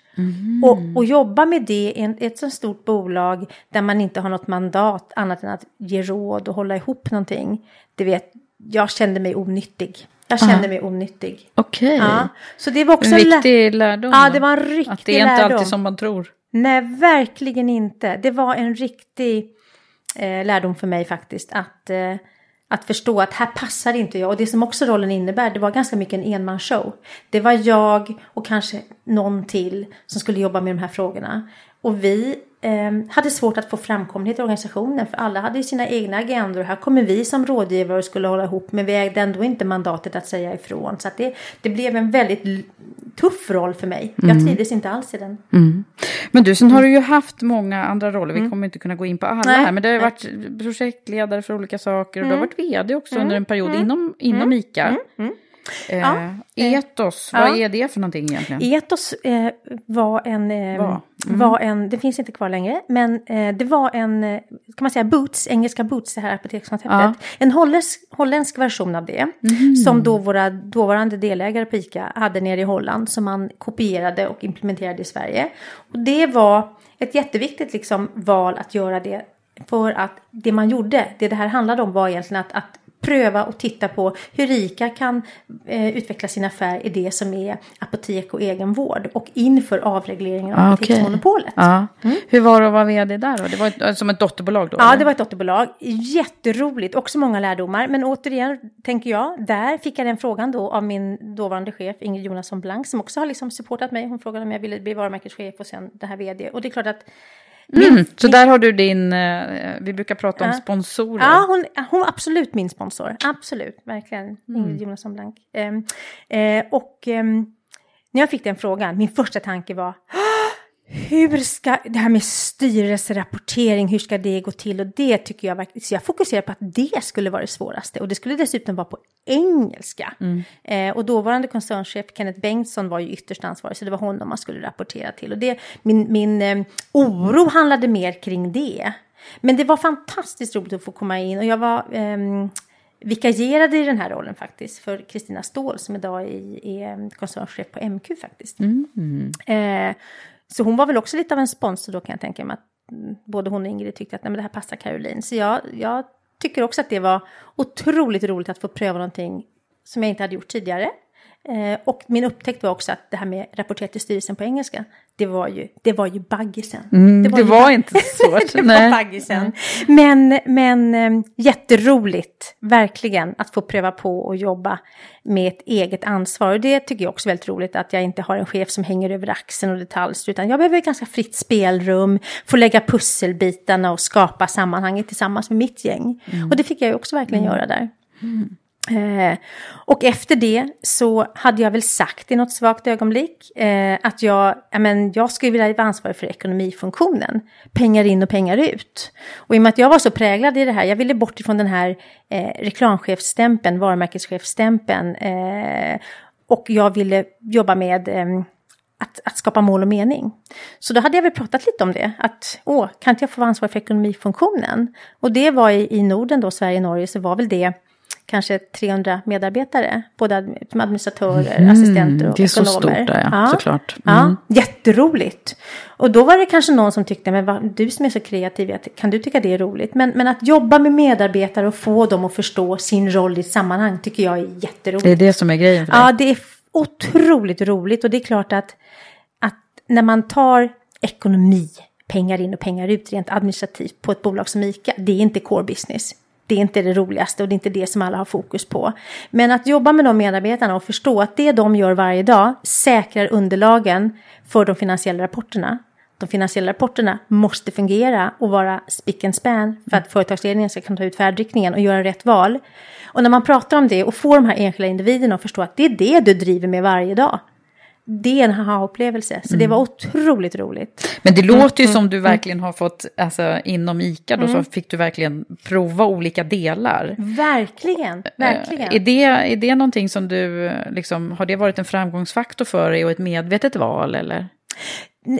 Och, och jobba med det i ett så stort bolag där man inte har något mandat annat än att ge råd och hålla ihop någonting. Det vet, jag kände mig onyttig. Jag kände mig onyttig. Okej. Ja, så det var också En viktig lärdom. Ja, det var en riktig Att det är inte lärdom. alltid som man tror. Nej, verkligen inte. Det var en riktig eh, lärdom för mig faktiskt. Att, eh, att förstå att här passar inte jag. Och det som också rollen innebär, det var ganska mycket en enmansshow. Det var jag och kanske någon till som skulle jobba med de här frågorna. Och vi hade svårt att få framkomlighet i organisationen. För alla hade sina egna agendor. Här kommer vi som rådgivare och skulle hålla ihop. Men vi ägde ändå inte mandatet att säga ifrån. Så det, det blev en väldigt tuff roll för mig. Jag trivdes inte alls i den. Men du, sen har du ju haft många andra roller. Vi kommer inte kunna gå in på alla Mm. Nej. här. Men det har ju varit projektledare för olika saker. Och du har Mm. varit vd också under en period inom, inom ICA. Eh, Ja. Etos, Ja. vad är det för någonting egentligen? Etos eh, var en, eh, Var. var en, det finns inte kvar längre, men eh, det var en, eh, kan man säga Boots, engelska Boots, det här apotekskonceptet. Ja. En holländsk, holländsk version av det, som då våra dåvarande delägare på ICA hade nere i Holland, som man kopierade och implementerade i Sverige. Och det var ett jätteviktigt liksom, val att göra det, för att det man gjorde, det det här handlade om var egentligen att, att pröva och titta på hur ICA kan eh, utveckla sin affär i det som är apotek och egenvård och inför avregleringen av Ah, apoteksmonopolet. Ja. Hur var det att vara vd där då? Det var ett, som ett dotterbolag då? Ja, eller? det var ett dotterbolag. Jätteroligt, också många lärdomar. Men återigen, tänker jag, där fick jag den frågan då av min dåvarande chef Ingrid Jonasson Blank som också har liksom supportat mig. Hon frågade om jag ville bli varumärkeschef och sen det här vd. Och det är klart att... Mm, så där har du din, eh, vi brukar prata om Ja. sponsorer. Ja, hon, hon var absolut min sponsor. Absolut, verkligen. Mm. Ingrid Jonasson Blank. Ehm, eh, och ehm, när jag fick den frågan, min första tanke var hur ska det här med styrelserapportering, hur ska det gå till? Och det tycker jag verkligen, så jag fokuserar på att det skulle vara det svåraste. Och det skulle dessutom vara på engelska. Eh, och dåvarande koncernchef Kenneth Bengtsson var ju ytterst ansvarig, så det var honom man skulle rapportera till. Och det, min, min eh, oro handlade mer kring det. Men det var fantastiskt roligt att få komma in och jag var ehm, vikarierade i den här rollen faktiskt för Kristina Ståhl som idag är, är koncernchef på MQ faktiskt. Eh, så hon var väl också lite av en sponsor då kan jag tänka mig att mm, både hon och Ingrid tyckte att nej, men det här passar Caroline. Så jag, jag tycker också att det var otroligt roligt att få pröva någonting som jag inte hade gjort tidigare. Eh, och min upptäckt var också att det här med rapportera till styrelsen på engelska, det var ju, det var ju baggisen. Mm, det var, det var ju, inte svårt. det var baggisen. Men, men eh, jätteroligt, verkligen, att få pröva på och jobba med ett eget ansvar. Och det tycker jag också är väldigt roligt, att jag inte har en chef som hänger över axeln och detaljstyr, utan jag behöver ganska fritt spelrum, få lägga pusselbitarna och skapa sammanhanget tillsammans med mitt gäng. Mm. Och det fick jag ju också verkligen mm. göra där. Eh, och efter det så hade jag väl sagt i något svagt ögonblick eh, att jag, men jag skulle vilja vara ansvarig för ekonomifunktionen. Pengar in och pengar ut. Och i och med att jag var så präglad i det här, jag ville bort ifrån den här eh, reklamchefsstämpeln, varumärkeschefsstämpeln. Eh, och jag ville jobba med eh, att, att, skapa mål och mening. Så då hade jag väl pratat lite om det, att åh, kan inte jag få vara ansvarig för ekonomifunktionen? Och det var i, i Norden då, Sverige och Norge, så var väl det kanske 300 medarbetare, både administratörer, mm, assistenter och ekonomer. Det är ekonomer. så stort där, ja, ja. såklart. Mm. Ja, jätteroligt. Och då var det kanske någon som tyckte, men vad, du som är så kreativ, kan du tycka det är roligt? Men, men att jobba med medarbetare och få dem att förstå sin roll i sammanhang tycker jag är jätteroligt. Det är det som är grejen för dig? Ja, det är otroligt roligt och det är klart att, att när man tar ekonomi, pengar in och pengar ut rent administrativt på ett bolag som ICA, det är inte core business det är inte det roligaste och det är inte det som alla har fokus på. Men att jobba med de medarbetarna och förstå att det de gör varje dag säkrar underlagen för de finansiella rapporterna. De finansiella rapporterna måste fungera och vara spick and span för att företagsledningen ska kunna ta ut färdriktningen och göra rätt val. Och när man pratar om det och får de här enskilda individerna att förstå att det är det du driver med varje dag det är en aha-upplevelse. Så mm. det var otroligt roligt. Men det låter ju mm. som du mm. verkligen har fått, alltså inom ICA då, mm. så fick du verkligen prova olika delar. Verkligen, eh, verkligen. Är det, är det någonting som du, liksom, har det varit en framgångsfaktor för dig och ett medvetet val eller?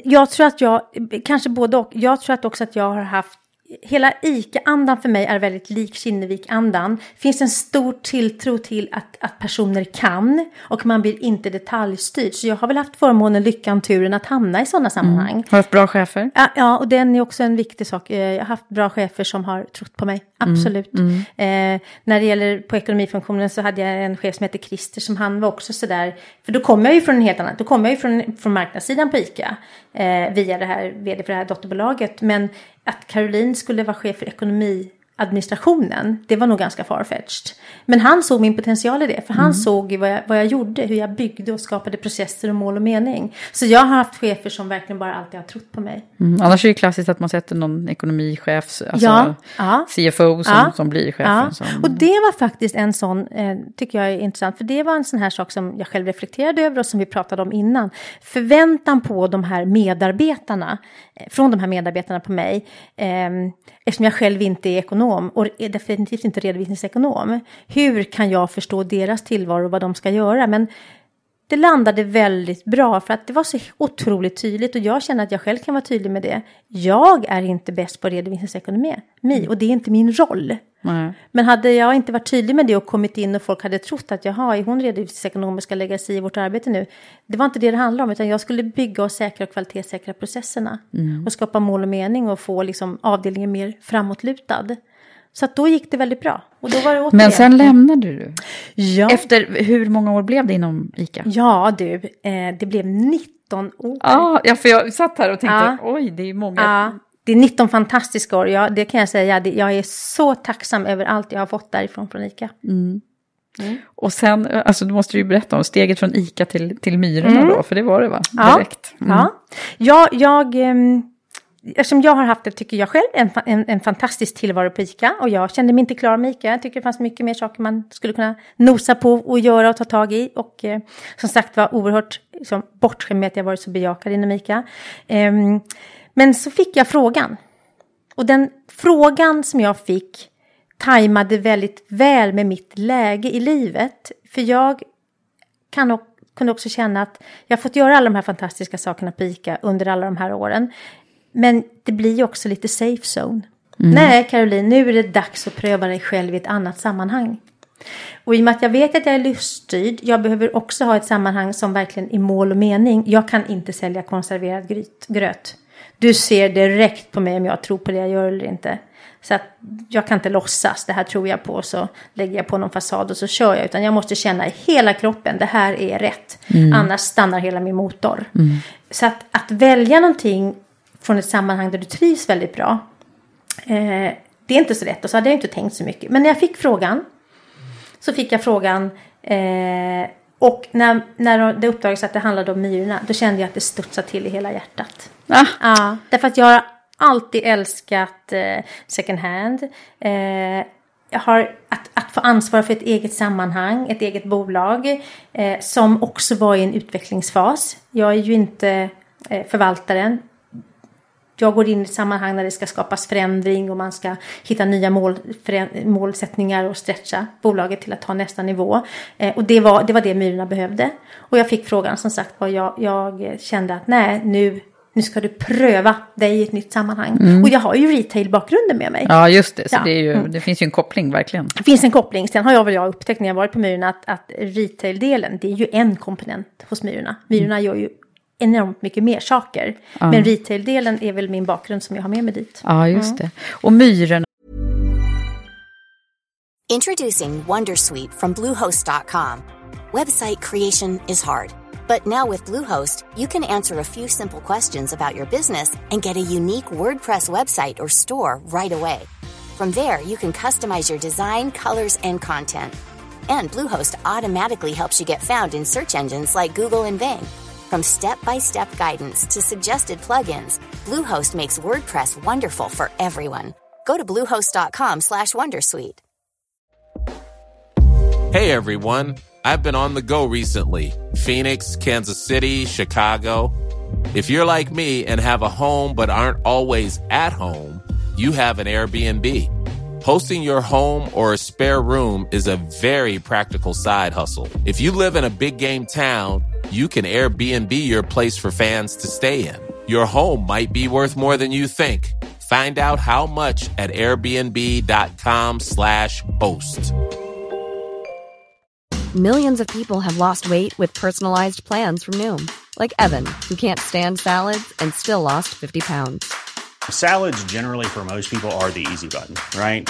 Jag tror att jag, kanske både och, jag tror att också att jag har haft hela ICA-andan för mig är väldigt lik Kinnevik-andan. Finns en stor tilltro till att, att personer kan och man blir inte detaljstyrd. Så jag har väl haft förmånen, lyckan, turen att hamna i sådana sammanhang. Mm. Har du haft bra chefer? Ja, ja, och den är också en viktig sak. Eh, jag har haft bra chefer som har trott på mig, mm. Absolut. Mm. Mm. Eh, när det gäller på ekonomifunktionen så hade jag en chef som heter Christer som han var också sådär, för då kom jag ju från en helt annan, då kom jag ju från, från marknadssidan på ICA eh, via det här, vd för det här dotterbolaget. Men att Caroline skulle vara chef för ekonomiadministrationen, det var nog ganska farfetched. Men han såg min potential i det, för han mm. såg vad jag, vad jag gjorde, hur jag byggde och skapade processer och mål och mening. Så jag har haft chefer som verkligen bara alltid har trott på mig. Mm. Annars är det klassiskt att man sätter någon ekonomichef, alltså ja, ja, CFO som, ja, som blir chefen. Som... Och det var faktiskt en sån, eh, tycker jag är intressant, för det var en sån här sak som jag själv reflekterade över och som vi pratade om innan. Förväntan på de här medarbetarna, eh, från de här medarbetarna på mig, eh, eftersom jag själv inte är ekonom och är definitivt inte redovisningsekonom. Hur kan jag förstå deras tillvaro och vad de ska göra? Men det landade väldigt bra för att det var så otroligt tydligt och jag känner att jag själv kan vara tydlig med det. Jag är inte bäst på redovisningsekonomi och det är inte min roll. Mm. Men hade jag inte varit tydlig med det och kommit in och folk hade trott att jaha, är hon redovisningsekonom ska lägga sig i vårt arbete nu. Det var inte det det handlade om utan jag skulle bygga och säkra och kvalitetssäkra processerna. Mm. Och skapa mål och mening och få liksom avdelningen mer framåtlutad. Så då gick det väldigt bra. Och då var det Men sen lämnade du? Ja. Efter hur många år blev det inom ICA? Ja du, eh, det blev 19 år. Ah, ja, för jag satt här och tänkte, ja. oj, det är många. Ja, det är 19 fantastiska år, ja, det kan jag säga. Jag är så tacksam över allt jag har fått därifrån från ICA. Mm. Mm. Och sen, alltså du måste ju berätta om steget från ICA till, till Myrorna mm. då, för det var det va? Direkt. Ja, ja. jag... jag um, eftersom jag har haft det, tycker jag själv, en, en, en, fantastisk tillvaro på ICA. Och jag kände mig inte klar med ICA. Jag tycker det fanns mycket mer saker man skulle kunna nosa på och göra och ta tag i. Och eh, som sagt var oerhört liksom, bortskämd med att jag varit så bejakad inom ICA. Eh, men så fick jag frågan. Och den frågan som jag fick tajmade väldigt väl med mitt läge i livet. För jag kan också kunde också känna att jag har fått göra alla de här fantastiska sakerna på ICA under alla de här åren. Men det blir ju också lite safe zone. Mm. Nej, Caroline, nu är det dags att pröva dig själv i ett annat sammanhang. Och i och med att jag vet att jag är luststyrd, jag behöver också ha ett sammanhang som verkligen är mål och mening. Jag kan inte sälja konserverad gröt. Du ser direkt på mig om jag tror på det jag gör eller inte. Så att jag kan inte låtsas, det här tror jag på, så lägger jag på någon fasad och så kör jag. Utan jag måste känna i hela kroppen, det här är rätt. Annars stannar hela min motor. Så att, att välja någonting från ett sammanhang där du trivs väldigt bra. Eh, det är inte så lätt och så hade jag inte tänkt så mycket. Men när jag fick frågan så fick jag frågan eh, och när, när det uppdagades att det handlade om myrorna då kände jag att det studsade till i hela hjärtat. Ah. Ja, därför att jag har alltid älskat eh, second hand. Eh, jag har att, att få ansvar för ett eget sammanhang, ett eget bolag eh, som också var i en utvecklingsfas. Jag är ju inte eh, förvaltaren jag går in i ett sammanhang när det ska skapas förändring och man ska hitta nya mål, målsättningar och stretcha bolaget till att ta nästa nivå. Eh, och det var, det var det Myrorna behövde. Och jag fick frågan som sagt var, jag, jag kände att nej, nu, nu ska du pröva dig i ett nytt sammanhang. Och jag har ju retail-bakgrunden med mig. Ja, just det. Så Ja. det, ju, det finns ju en koppling verkligen. Det finns en koppling. Sen har jag väl jag upptäckt när jag varit på Myrorna att, att retail-delen, det är ju en komponent hos Myrorna. Myrorna gör ju enormt mycket mer saker. Men retail-delen är väl min bakgrund som jag har med mig dit. Ja, just det. Och myrorna. Introducing Wondersuite from Bluehost.com. Website creation is hard, but now with Bluehost, you can answer a few simple questions about your business and get a unique WordPress website or store right away. From there, you can customize your design, colors, and content. And Bluehost automatically helps you get found in search engines like Google and Bing. From step-by-step guidance to suggested plugins, Bluehost makes WordPress wonderful for everyone. Go to bluehost.com/wondersuite. Hey everyone, I've been on the go recently Phoenix, Kansas City, Chicago. If you're like me and have a home but aren't always at home, you have an Airbnb. Hosting your home or a spare room is a very practical side hustle. If you live in a big game town, you can Airbnb your place for fans to stay in. Your home might be worth more than you think. Find out how much at airbnb.com/slash host. Millions of people have lost weight with personalized plans from Noom, like Evan, who can't stand salads and still lost 50 pounds. Salads, generally, for most people, are the easy button, right?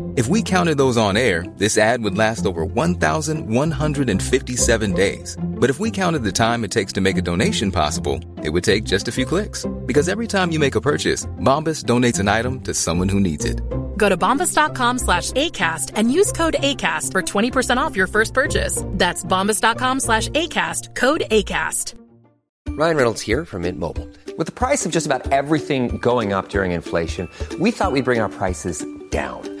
If we counted those on air, this ad would last over 1,157 days. But if we counted the time it takes to make a donation possible, it would take just a few clicks. Because every time you make a purchase, Bombas donates an item to someone who needs it. Go to bombas.com slash ACAST and use code ACAST for 20% off your first purchase. That's bombas.com slash ACAST, code ACAST. Ryan Reynolds here from Mint Mobile. With the price of just about everything going up during inflation, we thought we'd bring our prices down.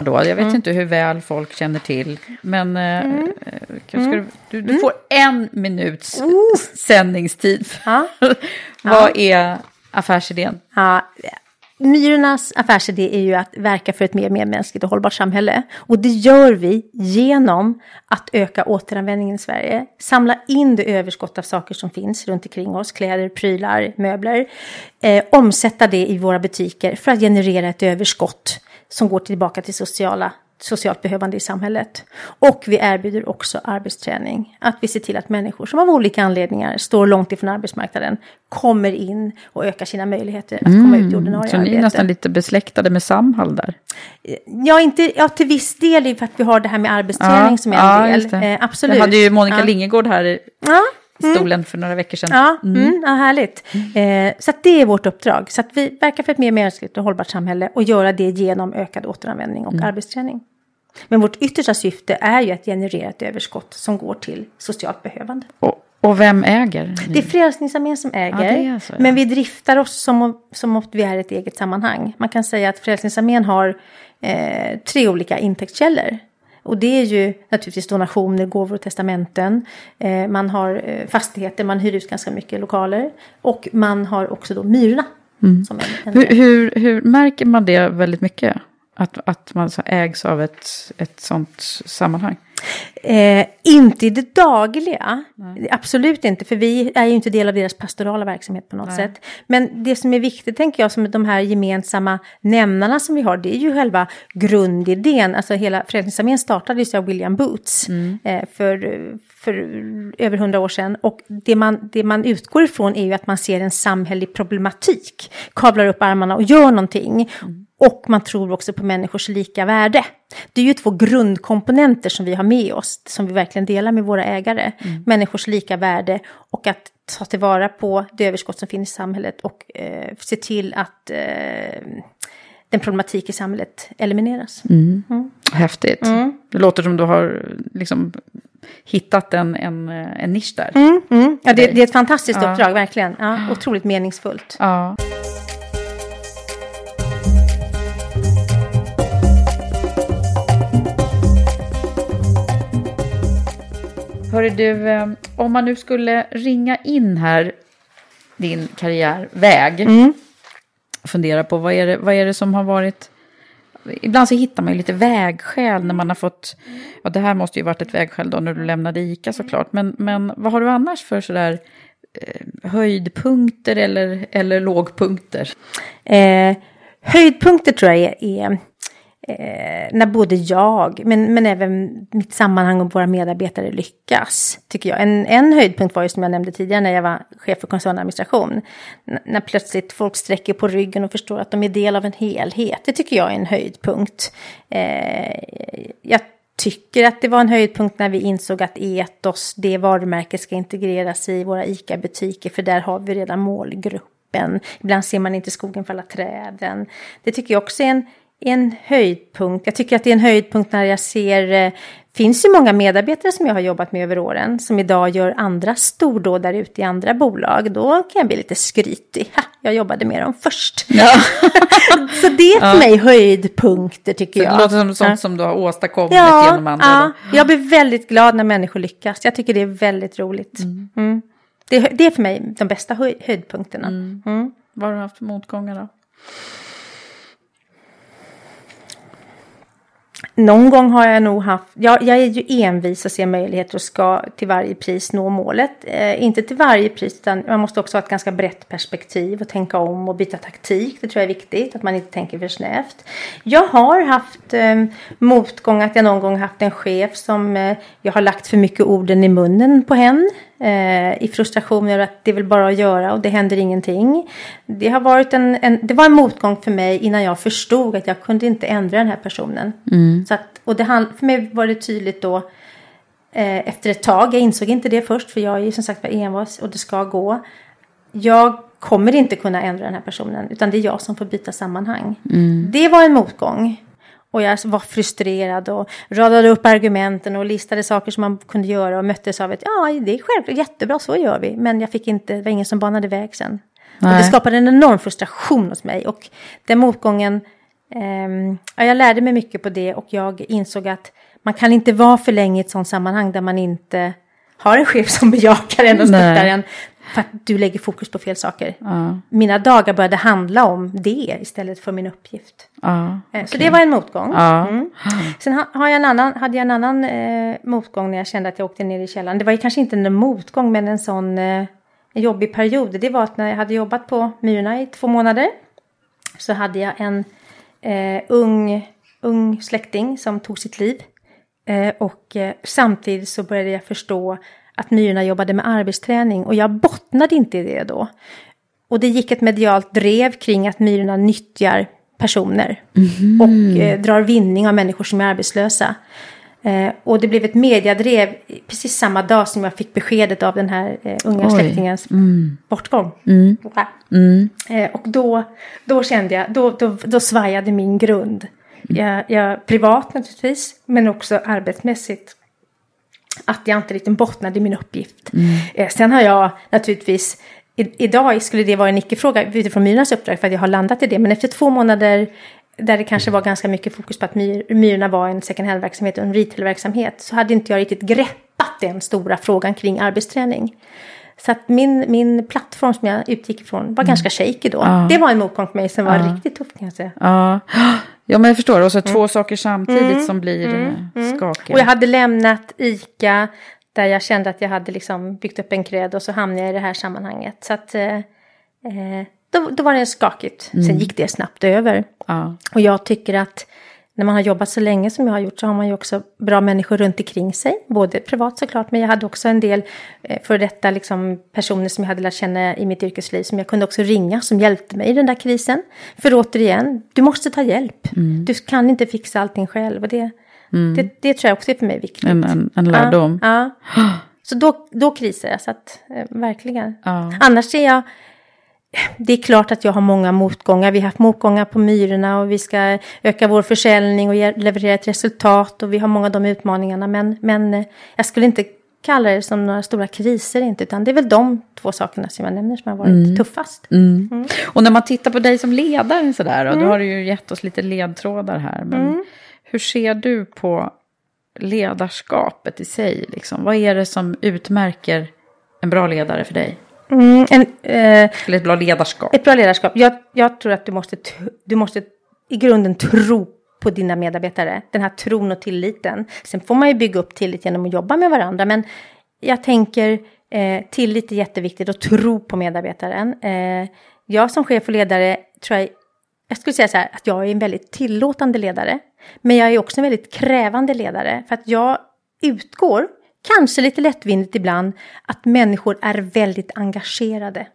Då. Jag vet inte hur väl folk känner till, men eh, eh, kanske ska du, du, du får en minuts sändningstid. Ja. Vad är affärsidén? Ja, Myrornas affärsidé är ju att verka för ett mer medmänskligt och hållbart samhälle. Och det gör vi genom att öka återanvändningen i Sverige. Samla in det överskott av saker som finns runt omkring oss, kläder, prylar, möbler. Eh, omsätta det i våra butiker för att generera ett överskott som går tillbaka till sociala socialt behövande i samhället. Och vi erbjuder också arbetsträning. Att vi ser till att människor som av olika anledningar står långt ifrån arbetsmarknaden kommer in och ökar sina möjligheter att komma ut i ordinarie Så ni är arbete. nästan lite besläktade med Samhall där? Ja, inte, ja, till viss del för att vi har det här med arbetsträning som är en del. just det. Eh, absolut. Jag hade ju Monica ja. Lingegård här Ja. Stolen för några veckor sedan. Ja, mm. ja härligt. Eh, så det är vårt uppdrag. Så att vi verkar för ett mer mänskligt och hållbart samhälle och göra det genom ökad återanvändning och Mm. arbetsträning. Men vårt yttersta syfte är ju att generera ett överskott som går till socialt behövande. Och Och vem äger? Det är Frälsningsarmén som äger. Ja, så, ja. Men vi driftar oss som om, som om vi är ett eget sammanhang. Man kan säga att Frälsningsarmén har eh, tre olika intäktskällor. Och det är ju naturligtvis donationer, gåvor och testamenten. Eh, man har eh, fastigheter, man hyr ut ganska mycket lokaler. Och man har också då Myrorna. Som en, en Hur, hur, hur märker man det väldigt mycket? Att, att man ägs av ett, ett sånt sammanhang? Eh, inte i det dagliga, absolut inte, för vi är ju inte del av deras pastorala verksamhet på något Nej. sätt. Men det som är viktigt, tänker jag, som de här gemensamma nämnarna som vi har, det är ju själva grundidén. Alltså hela Frälsningsarmén startades av William Boots eh, för, för över hundra år sedan. Och det man, det man utgår ifrån är ju att man ser en samhällelig problematik, kavlar upp armarna och gör någonting. Och man tror också på människors lika värde. Det är ju två grundkomponenter som vi har med oss, som vi verkligen delar med våra ägare. Människors lika värde och att ta tillvara på det överskott som finns i samhället och eh, se till att eh, den problematik i samhället elimineras. Mm. Häftigt. Det låter som du har liksom hittat en, en, en nisch där. Mm, mm. Ja, det, det är ett fantastiskt Ja. uppdrag, verkligen. Ja, otroligt meningsfullt. Ja. Hörru du, eh, om man nu skulle ringa in här din karriärväg. Mm. Fundera på vad är, det, vad är det som har varit... Ibland så hittar man ju lite vägskäl när man har fått... Ja, det här måste ju varit ett vägskäl då när du lämnade ICA såklart. Men, men vad har du annars för sådär eh, höjdpunkter eller, eller lågpunkter? Eh, höjdpunkter tror jag är, är eh, när både jag, men, men även mitt sammanhang och våra medarbetare lyckas, tycker jag. En, en höjdpunkt var ju som jag nämnde tidigare när jag var chef för koncernadministration. N- när plötsligt folk sträcker på ryggen och förstår att de är del av en helhet. Det tycker jag är en höjdpunkt. Eh, jag tycker att det var en höjdpunkt när vi insåg att Etos, det varumärket, ska integreras i våra ICA-butiker, för där har vi redan målgruppen. Ibland ser man inte skogen för alla träden. Det tycker jag också är en, en höjdpunkt. Jag tycker att det är en höjdpunkt när jag ser, eh, finns ju många medarbetare som jag har jobbat med över åren, som idag gör andra stordåd där ute i andra bolag. Då kan jag bli lite skrytig. Ha, jag jobbade med dem först. Så det är för mig höjdpunkter tycker Så jag. det låter som sånt Ja. som du har åstadkommit Ja, genom andra. ja, då. jag blir väldigt glad när människor lyckas. Jag tycker det är väldigt roligt. Mm. Det, är- det är för mig de bästa höj, höjdpunkterna. Mm. Vad har du haft för motgångar då? Någon gång har jag nog haft, jag, jag är ju envis och ser möjligheter och ska till varje pris nå målet. Eh, inte till varje pris, utan man måste också ha ett ganska brett perspektiv och tänka om och byta taktik. Det tror jag är viktigt, att man inte tänker för snävt. Jag har haft eh, motgång, att jag någon gång haft en chef som eh, jag har lagt för mycket orden i munnen på hen. Eh, I frustration över att det är väl bara att göra och det händer ingenting. Det har varit en, en, det var en motgång för mig innan jag förstod att jag kunde inte ändra den här personen. Så att, och det, hand- för mig var det tydligt då eh, efter ett tag, jag insåg inte det först för jag är ju som sagt var envas och det ska gå. Jag kommer inte kunna ändra den här personen utan det är jag som får byta sammanhang. Det var en motgång. Och jag var frustrerad och radade upp argumenten och listade saker som man kunde göra och möttes av ett ja, det är självklart jättebra, så gör vi. Men jag fick inte, det var ingen som banade väg sen. Och det skapade en enorm frustration hos mig. Och den motgången, ja, jag lärde mig mycket på det och jag insåg att man kan inte vara för länge i ett sådant sammanhang där man inte har en chef som bejakar en och stöttar en. För att du lägger fokus på fel saker. Mina dagar började handla om det istället för min uppgift. Ja, Eh, Så det var en motgång. Ja. Mm. Sen ha, har jag en annan, hade jag en annan eh, motgång när jag kände att jag åkte ner i källaren. Det var ju kanske inte en motgång men en sån eh, jobbig period. Det var att när jag hade jobbat på Myrorna i två månader så hade jag en eh, ung, ung släkting som tog sitt liv. Eh, och eh, samtidigt så började jag förstå att Myrorna jobbade med arbetsträning och jag bottnade inte i det då. Och det gick ett medialt drev kring att Myrorna nyttjar personer och eh, drar vinning av människor som är arbetslösa. Eh, och det blev ett mediadrev precis samma dag som jag fick beskedet av den här eh, unga Oj. släktingens bortgång. Eh, och då, då kände jag, då, då, då svajade min grund. Jag, jag, privat naturligtvis, men också arbetsmässigt. Att jag inte riktigt bottnade i min uppgift. Eh, sen har jag naturligtvis, i, idag skulle det vara en icke-fråga utifrån Myrornas uppdrag för att jag har landat i det, men efter två månader där det kanske var ganska mycket fokus på att myr, Myrorna var en second hand-verksamhet och en retail-verksamhet så hade inte jag riktigt greppat den stora frågan kring arbetsträning. Så att min, min plattform som jag utgick ifrån var ganska shaky då. Ja. Det var en motgång för mig som var Ja. riktigt tuff kan jag säga. Ja. Ja, men jag förstår. Och så Mm. två saker samtidigt som blir mm. skakiga. Och jag hade lämnat ICA där jag kände att jag hade liksom byggt upp en cred och så hamnade jag i det här sammanhanget. Så att eh, eh, då, då var det skakigt. Sen gick det snabbt över. Ja. Och jag tycker att när man har jobbat så länge som jag har gjort så har man ju också bra människor runt omkring sig. Både privat såklart, men jag hade också en del eh, för detta liksom, personer som jag hade lärt känna i mitt yrkesliv som jag kunde också ringa som hjälpte mig i den där krisen. För återigen, du måste ta hjälp. Du kan inte fixa allting själv. Och det, det, det tror jag också är för mig viktigt. En, en, en lärdom. Ja, ja. Så då, då krisar jag, så att eh, verkligen. Ja. Annars är jag... Det är klart att jag har många motgångar. Vi har haft motgångar på Myrorna och vi ska öka vår försäljning och leverera ett resultat. Och vi har många av de utmaningarna. Men, men eh, jag skulle inte kalla det som några stora kriser inte. Utan det är väl de två sakerna som jag nämner som har varit tuffast. Mm. Och när man tittar på dig som ledare sådär, och då har du ju gett oss lite ledtrådar här. Men hur ser du på ledarskapet i sig? Liksom? Vad är det som utmärker en bra ledare för dig? Mm, en, eh, Eller ett bra ledarskap? Ett bra ledarskap. Jag, jag tror att du måste, du måste i grunden tro på dina medarbetare. Den här tron och tilliten. Sen får man ju bygga upp tillit genom att jobba med varandra. Men jag tänker eh, tillit är jätteviktigt och tro på medarbetaren. Eh, jag som chef och ledare tror jag, jag skulle säga så här att jag är en väldigt tillåtande ledare. Men jag är också en väldigt krävande ledare. För att jag utgår, kanske lite lättvindigt ibland, att människor är väldigt engagerade.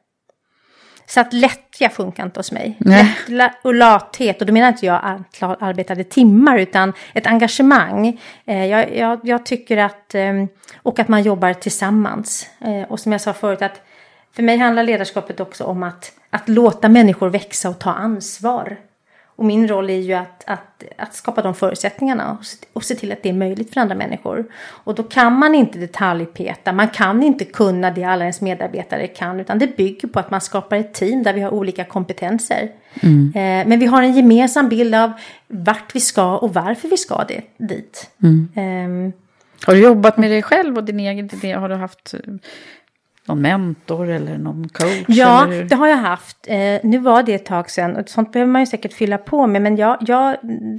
Så att lättja funkar inte hos mig. Nej. Lättla och lathet, och då menar inte jag antal arbetade timmar, utan ett engagemang. Eh, jag, jag, jag tycker att, eh, och att man jobbar tillsammans. Eh, och som jag sa förut, att för mig handlar ledarskapet också om att, att låta människor växa och ta ansvar. Och min roll är ju att, att, att skapa de förutsättningarna och, se- och se till att det är möjligt för andra människor. Och då kan man inte detaljpeta, man kan inte kunna det alla ens medarbetare kan, utan det bygger på att man skapar ett team där vi har olika kompetenser. Eh, men vi har en gemensam bild av vart vi ska och varför vi ska det, dit. Ehm, Har du jobbat med dig själv och din egen idé? Har du haft eh, någon mentor eller någon coach? Ja, eller det har jag haft. Eh, nu var det ett tag sedan och sånt behöver man ju säkert fylla på med. Men jag, jag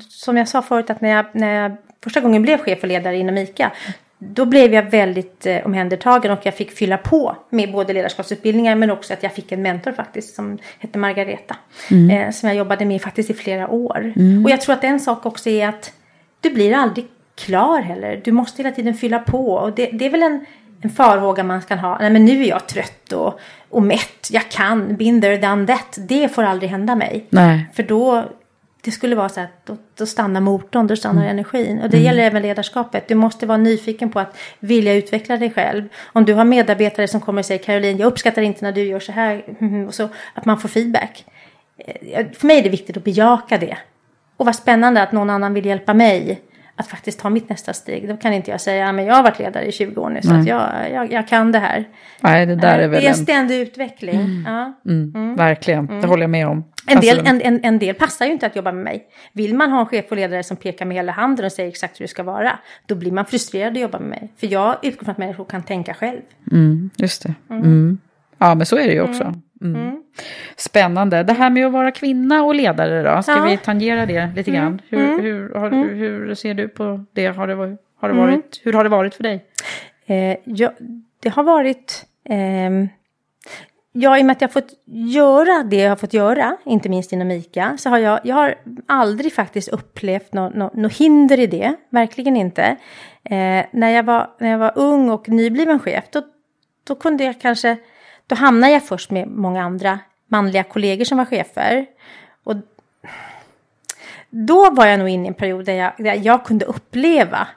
som jag sa förut att när jag, när jag första gången blev chef och ledare inom ICA. Då blev jag väldigt eh, omhändertagen och jag fick fylla på med både ledarskapsutbildningar men också att jag fick en mentor faktiskt som hette Margareta. Eh, som jag jobbade med faktiskt i flera år. Och jag tror att en sak också är att du blir aldrig klar heller. Du måste hela tiden fylla på. Och det, det är väl en, en farhåga man kan ha. Nej men nu är jag trött och, och mätt. Jag kan, there, done that. Det får aldrig hända mig. Nej. För då, det skulle vara så att då, då stannar motorn, då stannar energin. Och det gäller även ledarskapet. Du måste vara nyfiken på att vilja utveckla dig själv. Om du har medarbetare som kommer och säger Caroline, jag uppskattar inte när du gör så här. mhm, Och så att man får feedback. Eh, För mig är det viktigt att bejaka det. Och vad spännande att någon annan vill hjälpa mig att faktiskt ta mitt nästa steg. Då kan inte jag säga, "Ja, men jag har varit ledare i 20 år nu så jag, jag, jag kan det här. Nej, det där är väl det är en en... ständig utveckling. Ja. Mm, Verkligen, det håller jag med om. En del, Alltså, en, en, en del passar ju inte att jobba med mig. Vill man ha en chef och ledare som pekar med hela handen och säger exakt hur det ska vara, då blir man frustrerad att jobba med mig. För jag utgår från att människor kan tänka själv. mm, just det. Mm. Ja, men så är det ju också. Mm. Spännande. Det här med att vara kvinna och ledare då, ska Ja. vi tangera det lite grann? Hur, hur, har, hur ser du på det? Har det, har det varit, Hur har det varit för dig? Eh, ja, det har varit... ehm, ja, i och med att jag har fått göra det jag har fått göra, inte minst inom ICA, så har jag, jag har aldrig faktiskt upplevt något nå, nå hinder i det. Verkligen inte. Eh, när, jag var, när jag var ung och nybliven chef, då, då kunde jag kanske... Då hamnade jag först med många andra manliga kollegor som var chefer. Och då var jag nog inne i en period där jag, där jag kunde uppleva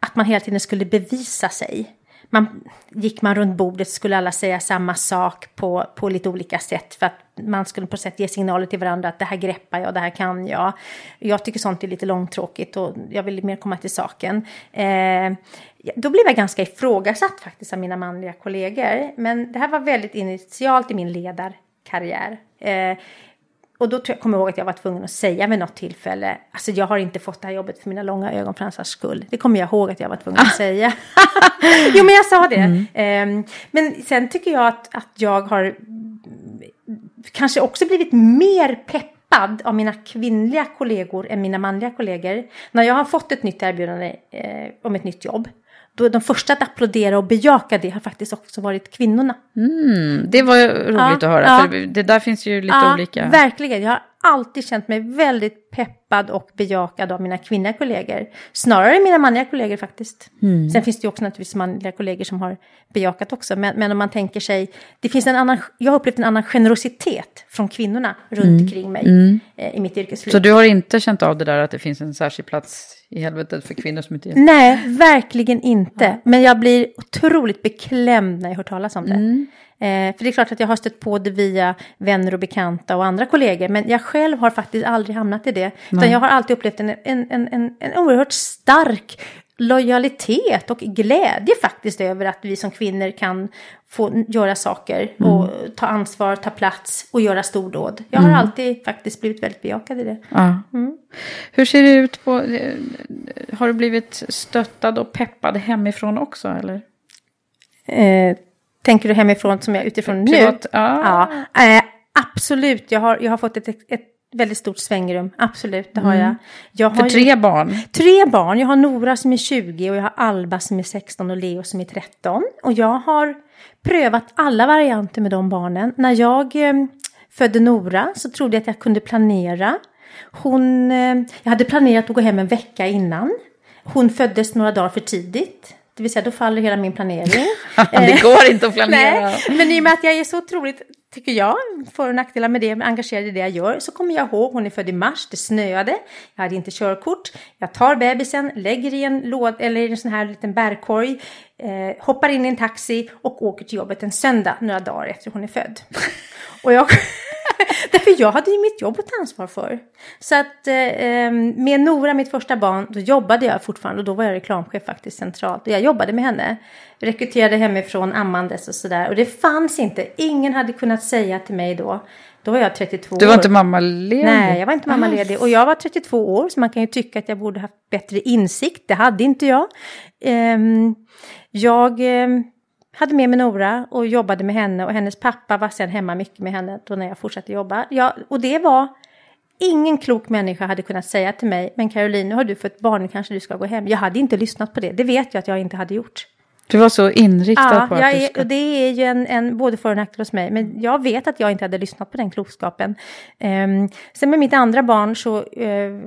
att man hela tiden skulle bevisa sig man, gick man runt bordet skulle alla säga samma sak på, på lite olika sätt för att man skulle på sätt ge signaler till varandra att det här greppar jag, det här kan jag. Jag tycker sånt är lite långtråkigt och jag vill mer komma till saken. Eh, då blev jag ganska ifrågasatt faktiskt av mina manliga kollegor. Men det här var väldigt initialt i min ledarkarriär. Eh, och då kommer jag ihåg att jag var tvungen att säga vid något tillfälle, alltså jag har inte fått det här jobbet för mina långa ögonfransars skull. Det kommer jag ihåg att jag var tvungen att säga. jo men jag sa det. Mm. Um, men sen tycker jag att, att jag har kanske också blivit mer peppad av mina kvinnliga kollegor än mina manliga kollegor. När jag har fått ett nytt erbjudande eh, om ett nytt jobb då de första att applådera och bejaka det har faktiskt också varit kvinnorna. Mm, det var roligt ja, att höra, ja. för det där finns ju lite ja, olika. Verkligen, jag har alltid känt mig väldigt peppad och bejakad av mina kvinnliga kollegor. Snarare mina manliga kollegor faktiskt. Mm. Sen finns det ju också naturligtvis manliga kollegor som har bejakat också. Men, men om man tänker sig, det finns en annan, jag har upplevt en annan generositet från kvinnorna runt mm. omkring mig mm. eh, i mitt yrkesliv. Så du har inte känt av det där att det finns en särskild plats i helvetet för kvinnor som inte är... Nej, verkligen inte. Ja. Men jag blir otroligt beklämd när jag hör talas om det. Mm. Eh, för det är klart att jag har stött på det via vänner och bekanta och andra kollegor. Men jag själv har faktiskt aldrig hamnat i det. Utan jag har alltid upplevt en, en, en, en, en oerhört stark lojalitet och glädje faktiskt över att vi som kvinnor kan få göra saker och mm. ta ansvar, ta plats och göra stordåd. Jag har mm. alltid faktiskt blivit väldigt bejakad i det. Ja. Mm. Hur ser det ut på, eh, har du blivit stöttad och peppad hemifrån också eller? Eh, tänker du hemifrån som jag utifrån Privat, nu? Ja. ja. Eh, absolut, jag har, jag har fått ett, ett väldigt stort svängrum, absolut, det har mm. jag. jag har För tre ju, barn? Tre barn, jag har Nora som är 20 och jag har Alba som är 16 och Leo som är 13. Och jag har prövat alla varianter med de barnen. När jag eh, födde Nora så trodde jag att jag kunde planera. Hon, eh, jag hade planerat att gå hem en vecka innan. Hon föddes några dagar för tidigt. Det vill säga då faller hela min planering. det går inte att planera. Nej, men i och med att jag är så otroligt, tycker jag, för och nackdelar med det, engagerad i det jag gör, så kommer jag ihåg, hon är född i mars, det snöade, jag hade inte körkort, jag tar bebisen, lägger i en låd, eller i en sån här liten bärkorg, eh, hoppar in i en taxi och åker till jobbet en söndag, några dagar efter hon är född. och jag... Därför jag hade ju mitt jobb att ta ansvar för. Så att eh, ehm, med Nora, mitt första barn, då jobbade jag fortfarande och då var jag reklamchef faktiskt centralt. Och jag jobbade med henne. Rekryterade hemifrån ammandes och sådär. Och det fanns inte, ingen hade kunnat säga till mig då då var jag 32 år. Du var inte mammaledig? Nej, jag var inte mammaledig. Och jag var 32 år, så man kan ju tycka att jag borde haft bättre insikt. Det hade inte jag. Um, jag um, hade med mig Nora och jobbade med henne och hennes pappa var sen hemma mycket med henne då när jag fortsatte jobba. Ja, och det var ingen klok människa hade kunnat säga till mig, men Caroline, nu har du fått barn, nu kanske du ska gå hem. Jag hade inte lyssnat på det, det vet jag att jag inte hade gjort. Du var så inriktad ja, på att jag du ska... och det är ju en, en både för och nackdel hos mig. Men jag vet att jag inte hade lyssnat på den klokskapen. Um, sen med mitt andra barn så uh,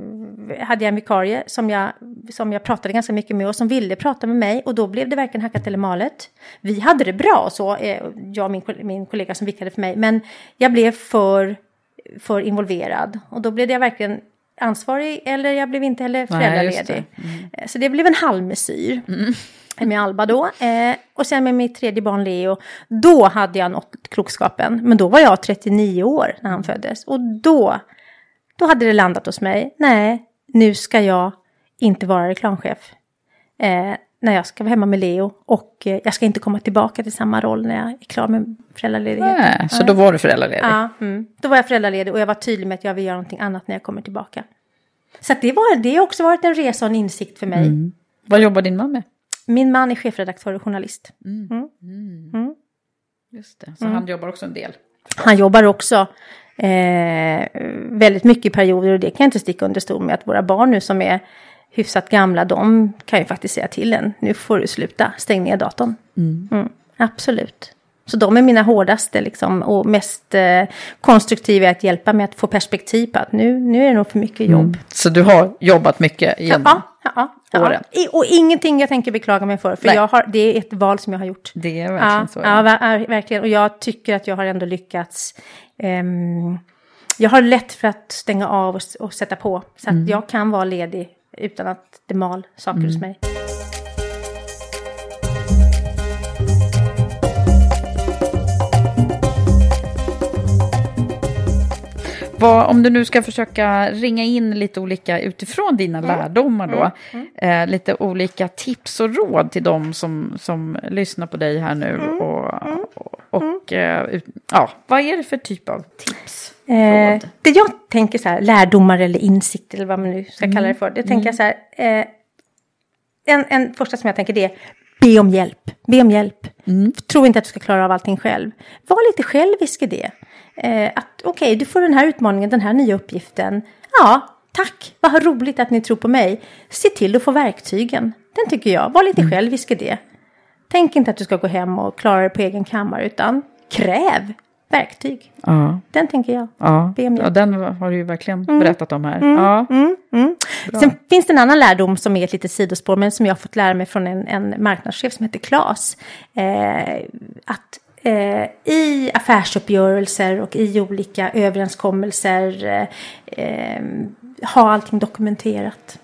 hade jag en vikarie som jag, som jag pratade ganska mycket med och som ville prata med mig. Och då blev det verkligen hackat eller malet. Vi hade det bra så, uh, jag och min, min kollega som vikade för mig. Men jag blev för, för involverad. Och då blev jag verkligen ansvarig eller jag blev inte heller föräldraledig. Mm. Så det blev en halvmesyr. Mm med Alba då. Eh, och sen med mitt tredje barn Leo, då hade jag nått klokskapen. Men då var jag 39 år när han föddes. Och då, då hade det landat hos mig. Nej, nu ska jag inte vara reklamchef. Eh, när jag ska vara hemma med Leo. Och eh, jag ska inte komma tillbaka till samma roll när jag är klar med föräldraledigheten. Nej, så då var du föräldraledig? Ja, mm. då var jag föräldraledig och jag var tydlig med att jag vill göra någonting annat när jag kommer tillbaka. Så det, var, det har också varit en resa och en insikt för mig. Mm. Vad jobbar din man med? Min man är chefredaktör och journalist. Mm. Mm. mm. mm. Just det, så mm. han jobbar också en del? Han jobbar också eh, väldigt mycket i perioder och det kan jag inte sticka under stol med att våra barn nu som är hyfsat gamla, de kan ju faktiskt säga till en, nu får du sluta, stäng ner datorn. Mm. Absolut. Så de är mina hårdaste liksom, och mest eh, konstruktiva att hjälpa mig att få perspektiv på att nu, nu är det nog för mycket jobb. Mm. Så du har jobbat mycket genom ja, ja, ja, åren? Ja. Och ingenting jag tänker beklaga mig för, för jag har, det är ett val som jag har gjort. Det är verkligen så. Ja, verkligen. Och jag tycker att jag har ändå lyckats. Um, jag har lätt för att stänga av och, och sätta på, så att mm. jag kan vara ledig utan att det mal saker mm. hos mig. Vad, om du nu ska försöka ringa in lite olika utifrån dina Mm. lärdomar då, Eh, lite olika tips och råd till de som, som lyssnar på dig här nu. Mm. Och, och, och eh, ut, ja, vad är det för typ av tips? Eh, det jag tänker så här, lärdomar eller insikter eller vad man nu ska kalla det för. Det tänker jag så här, eh, en, en första som jag tänker det är be om hjälp. Be om hjälp. Tro inte att du ska klara av allting själv. Var lite självisk i det. Eh, att okej, du får den här utmaningen, den här nya uppgiften. Ja, tack, vad roligt att ni tror på mig. Se till att få verktygen. Den tycker jag. Var lite självisk i det. Tänk inte att du ska gå hem och klara det på egen kammare, utan kräv verktyg. Ja, Den tänker jag. ja. Ja den har du ju verkligen Mm. berättat om här. Ja. Mm, mm. Sen finns det en annan lärdom som är ett litet sidospår, men som jag har fått lära mig från en, en marknadschef som heter Klas. Eh, att eh, i affärsuppgörelser och i olika överenskommelser eh, ha allting dokumenterat.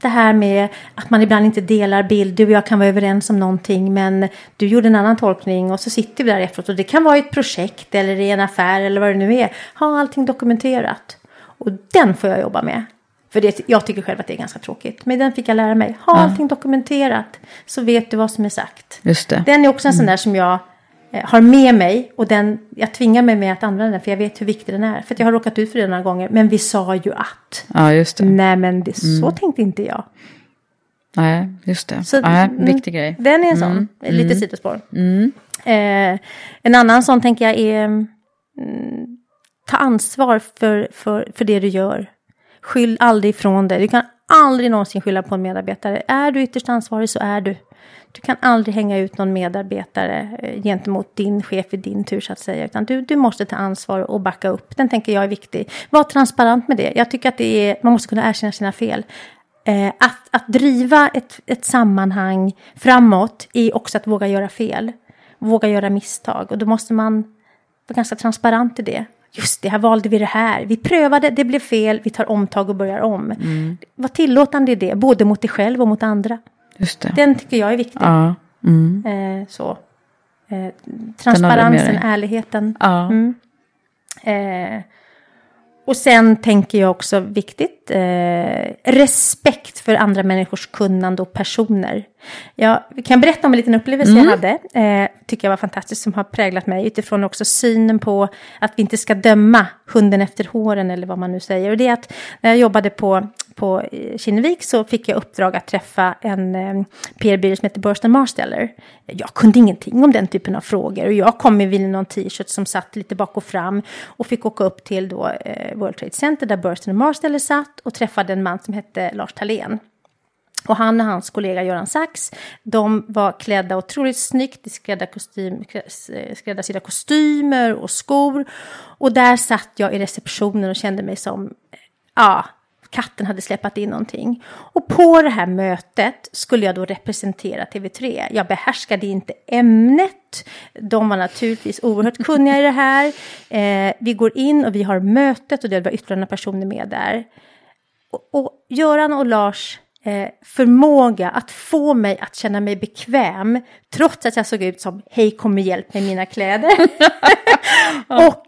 Det här med att man ibland inte delar bild. Du och jag kan vara överens om någonting men du gjorde en annan tolkning och så sitter vi där efteråt. Och det kan vara i ett projekt eller i en affär eller vad det nu är. Ha allting dokumenterat. Och den får jag jobba med. För det, jag tycker själv att det är ganska tråkigt. Men den fick jag lära mig. Ha allting dokumenterat. Så vet du vad som är sagt. Just det. Den är också en sån där som jag har med mig. Och den, jag tvingar mig med att använda den. För jag vet hur viktig den är. För jag har råkat ut för det några gånger. Men vi sa ju att. Ja, just det. Nej men det, så tänkte inte jag. Nej, just det. Så, Nej, mm, viktig grej. Den är en sån, lite sidospår. Eh, en annan sån tänker jag är mm, ta ansvar för, för, för det du gör. Skyll aldrig ifrån dig. Du kan aldrig någonsin skylla på en medarbetare. Är du ytterst ansvarig så är du. Du kan aldrig hänga ut någon medarbetare eh, gentemot din chef i din tur så att säga. Utan du, du måste ta ansvar och backa upp. Den tänker jag är viktig. Var transparent med det. Jag tycker att det är, man måste kunna erkänna sina fel. Eh, att, att driva ett, ett sammanhang framåt är också att våga göra fel. Våga göra misstag. Och då måste man vara ganska transparent i det. Just det, här valde vi det här. Vi prövade, det blev fel, vi tar omtag och börjar om. Var tillåtande i det, både mot dig själv och mot andra. Just det. Den tycker jag är viktig. Ja. Mm. Eh, så. Eh, transparensen, ärligheten. Ja. Mm. Eh, och sen tänker jag också viktigt, eh, respekt för andra människors kunnande och personer. Jag kan berätta om en liten upplevelse jag hade, eh, tycker jag var fantastisk, som har präglat mig utifrån också synen på att vi inte ska döma hunden efter håren eller vad man nu säger. Och det är att när jag jobbade på, på eh, Kinnevik så fick jag uppdrag att träffa en eh, PR-byrå som heter Burst Marsteller. Jag kunde ingenting om den typen av frågor och jag kom med någon t-shirt som satt lite bak och fram och fick åka upp till då, eh, World Trade Center där Burst Marsteller satt och träffade en man som hette Lars Thalén. Och han och hans kollega Göran Sachs, de var klädda otroligt snyggt i skrädda kostym, skräddarsydda kostymer och skor. Och där satt jag i receptionen och kände mig som, ja, katten hade släppt in någonting. Och på det här mötet skulle jag då representera TV3. Jag behärskade inte ämnet. De var naturligtvis oerhört kunniga i det här. Eh, vi går in och vi har mötet och det var ytterligare några personer med där. Och, och Göran och Lars eh, förmåga att få mig att känna mig bekväm trots att jag såg ut som hej kom med hjälp med mina kläder. och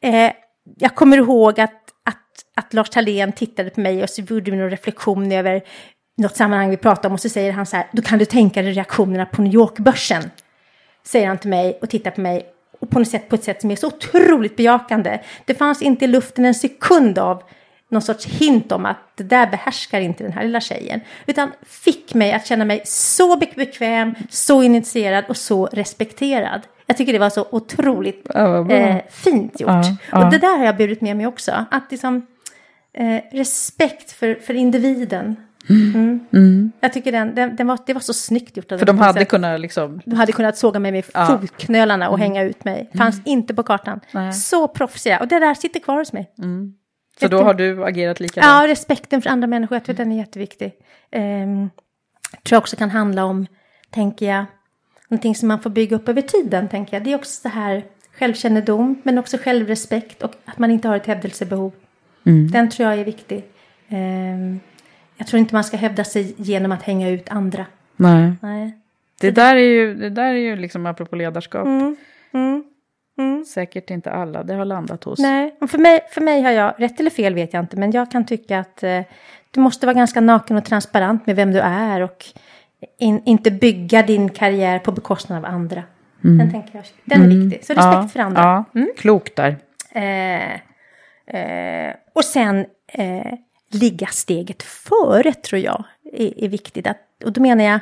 eh, jag kommer ihåg att, att, att Lars Thalén tittade på mig och så gjorde vi någon reflektion över något sammanhang vi pratade om och så säger han så här, då kan du tänka dig reaktionerna på New York-börsen. Säger han till mig och tittar på mig och på något sätt på ett sätt som är så otroligt bejakande. Det fanns inte i luften en sekund av någon sorts hint om att det där behärskar inte den här lilla tjejen. Utan fick mig att känna mig så bekväm, så initierad och så respekterad. Jag tycker det var så otroligt bra. eh, fint gjort. Ja, ja. Och det där har jag burit med mig också. Att liksom, eh, respekt för, för individen. Mm. Jag tycker den, den, den var, det var så snyggt gjort. För de hade sätt. kunnat liksom... De hade kunnat såga mig med Ja. fotknölarna och hänga ut mig. Fanns inte på kartan. Nej. Så proffsiga. Och det där sitter kvar hos mig. Så då har du agerat likadant? Ja, respekten för andra människor, jag tror den är jätteviktig. Um, tror jag också kan handla om, tänker jag, någonting som man får bygga upp över tiden, tänker jag. Det är också så här självkännedom, men också självrespekt och att man inte har ett hävdelsebehov. Den tror jag är viktig. Ehm, jag tror inte man ska hävda sig genom att hänga ut andra. Nej. Nej. Det där är ju, det där är ju liksom apropå ledarskap. Mm, mm. Säkert inte alla det har landat hos. Nej, för mig, för mig har jag, rätt eller fel vet jag inte, men jag kan tycka att eh, du måste vara ganska naken och transparent med vem du är och in, inte bygga din karriär på bekostnad av andra. Den, tänker jag, den är viktig, så respekt ja, för andra. Ja, Mm. klokt där. Eh, eh, och sen eh, ligga steget före tror jag är, är viktigt. Att, och då menar jag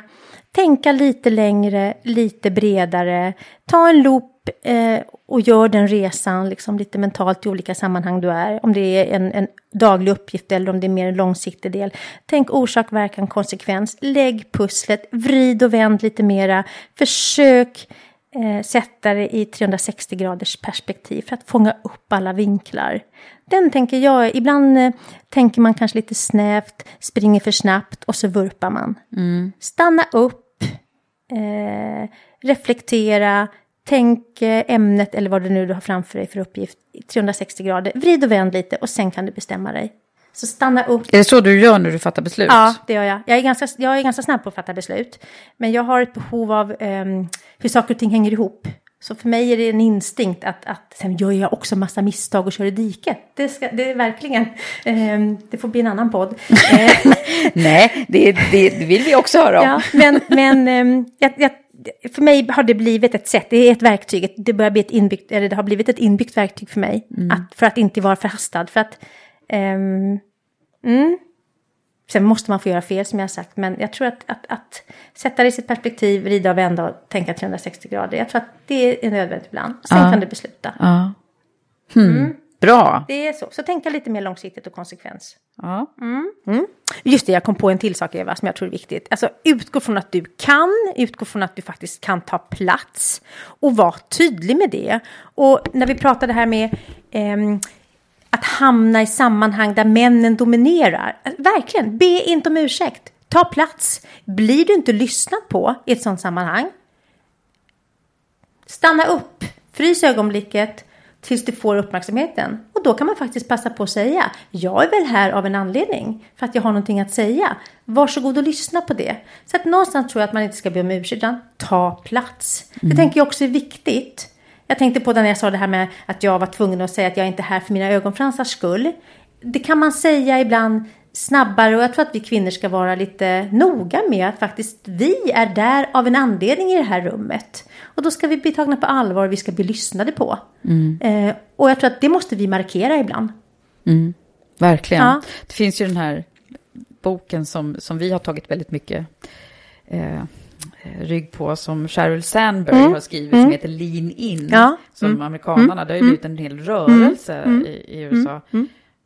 tänka lite längre, lite bredare. Ta en loop eh, och gör den resan liksom lite mentalt i olika sammanhang du är. Om det är en, en daglig uppgift eller om det är mer en långsiktig del. Tänk orsak, verkan, konsekvens. Lägg pusslet, vrid och vänd lite mera. Försök eh, sätta det i 360 graders perspektiv för att fånga upp alla vinklar. Den tänker jag, ibland eh, tänker man kanske lite snävt, springer för snabbt och så vurpar man. Stanna upp, eh, reflektera, tänk eh, ämnet eller vad det nu du har framför dig för uppgift i 360 grader. Vrid och vänd lite och sen kan du bestämma dig. Så stanna upp. Är det så du gör när du fattar beslut? Ja, det gör jag. Jag är, ganska, jag är ganska snabb på att fatta beslut. Men jag har ett behov av ehm, hur saker och ting hänger ihop. Så för mig är det en instinkt att, att sen gör jag också massa misstag och kör i diket. Det, ska, det är verkligen, ehm, det får bli en annan podd. Eh, Nej, det, det, vill vi också höra om. ja, men men ehm, jag, jag, för mig har det blivit ett sätt, det är ett verktyg, det börjar bli ett inbyggt, eller det har blivit ett inbyggt verktyg för mig. Att, för att inte vara förhastad, för att ehm, mm. Sen måste man få göra fel som jag har sagt, men jag tror att, att, att sätta det i sitt perspektiv, vrida och vända och tänka 360 grader, jag tror att det är nödvändigt ibland. Sen Ja. kan du besluta. Ja. Hmm. Bra. Det är så, så tänka lite mer långsiktigt och konsekvens. Ja. Just det, jag kom på en till sak Eva som jag tror är viktigt. Alltså utgå från att du kan, utgå från att du faktiskt kan ta plats och var tydlig med det. Och när vi pratade här med ehm, att hamna i sammanhang där männen dominerar, verkligen, be inte om ursäkt. Ta plats. Blir du inte lyssnad på i ett sådant sammanhang, stanna upp, frys ögonblicket tills du får uppmärksamheten. Och då kan man faktiskt passa på att säga, jag är väl här av en anledning, för att jag har någonting att säga. Varsågod och lyssna på det. Så att någonstans tror jag att man inte ska be om ursäkt, utan ta plats. Det tänker jag också är viktigt. Jag tänkte på det när jag sa det här med att jag var tvungen att säga att jag inte är här för mina ögonfransars skull. Det kan man säga ibland snabbare och jag tror att vi kvinnor ska vara lite noga med att faktiskt vi är där av en anledning i det här rummet. Och då ska vi bli tagna på allvar och vi ska bli lyssnade på. Eh, och jag tror att det måste vi markera ibland. Verkligen. Ja. Det finns ju den här boken som, som vi har tagit väldigt mycket eh, rygg på, som Sheryl Sandberg har skrivit, som heter Lean In. Mm. Ja. Som Mm. amerikanerna, det har ju blivit en hel rörelse i, i USA.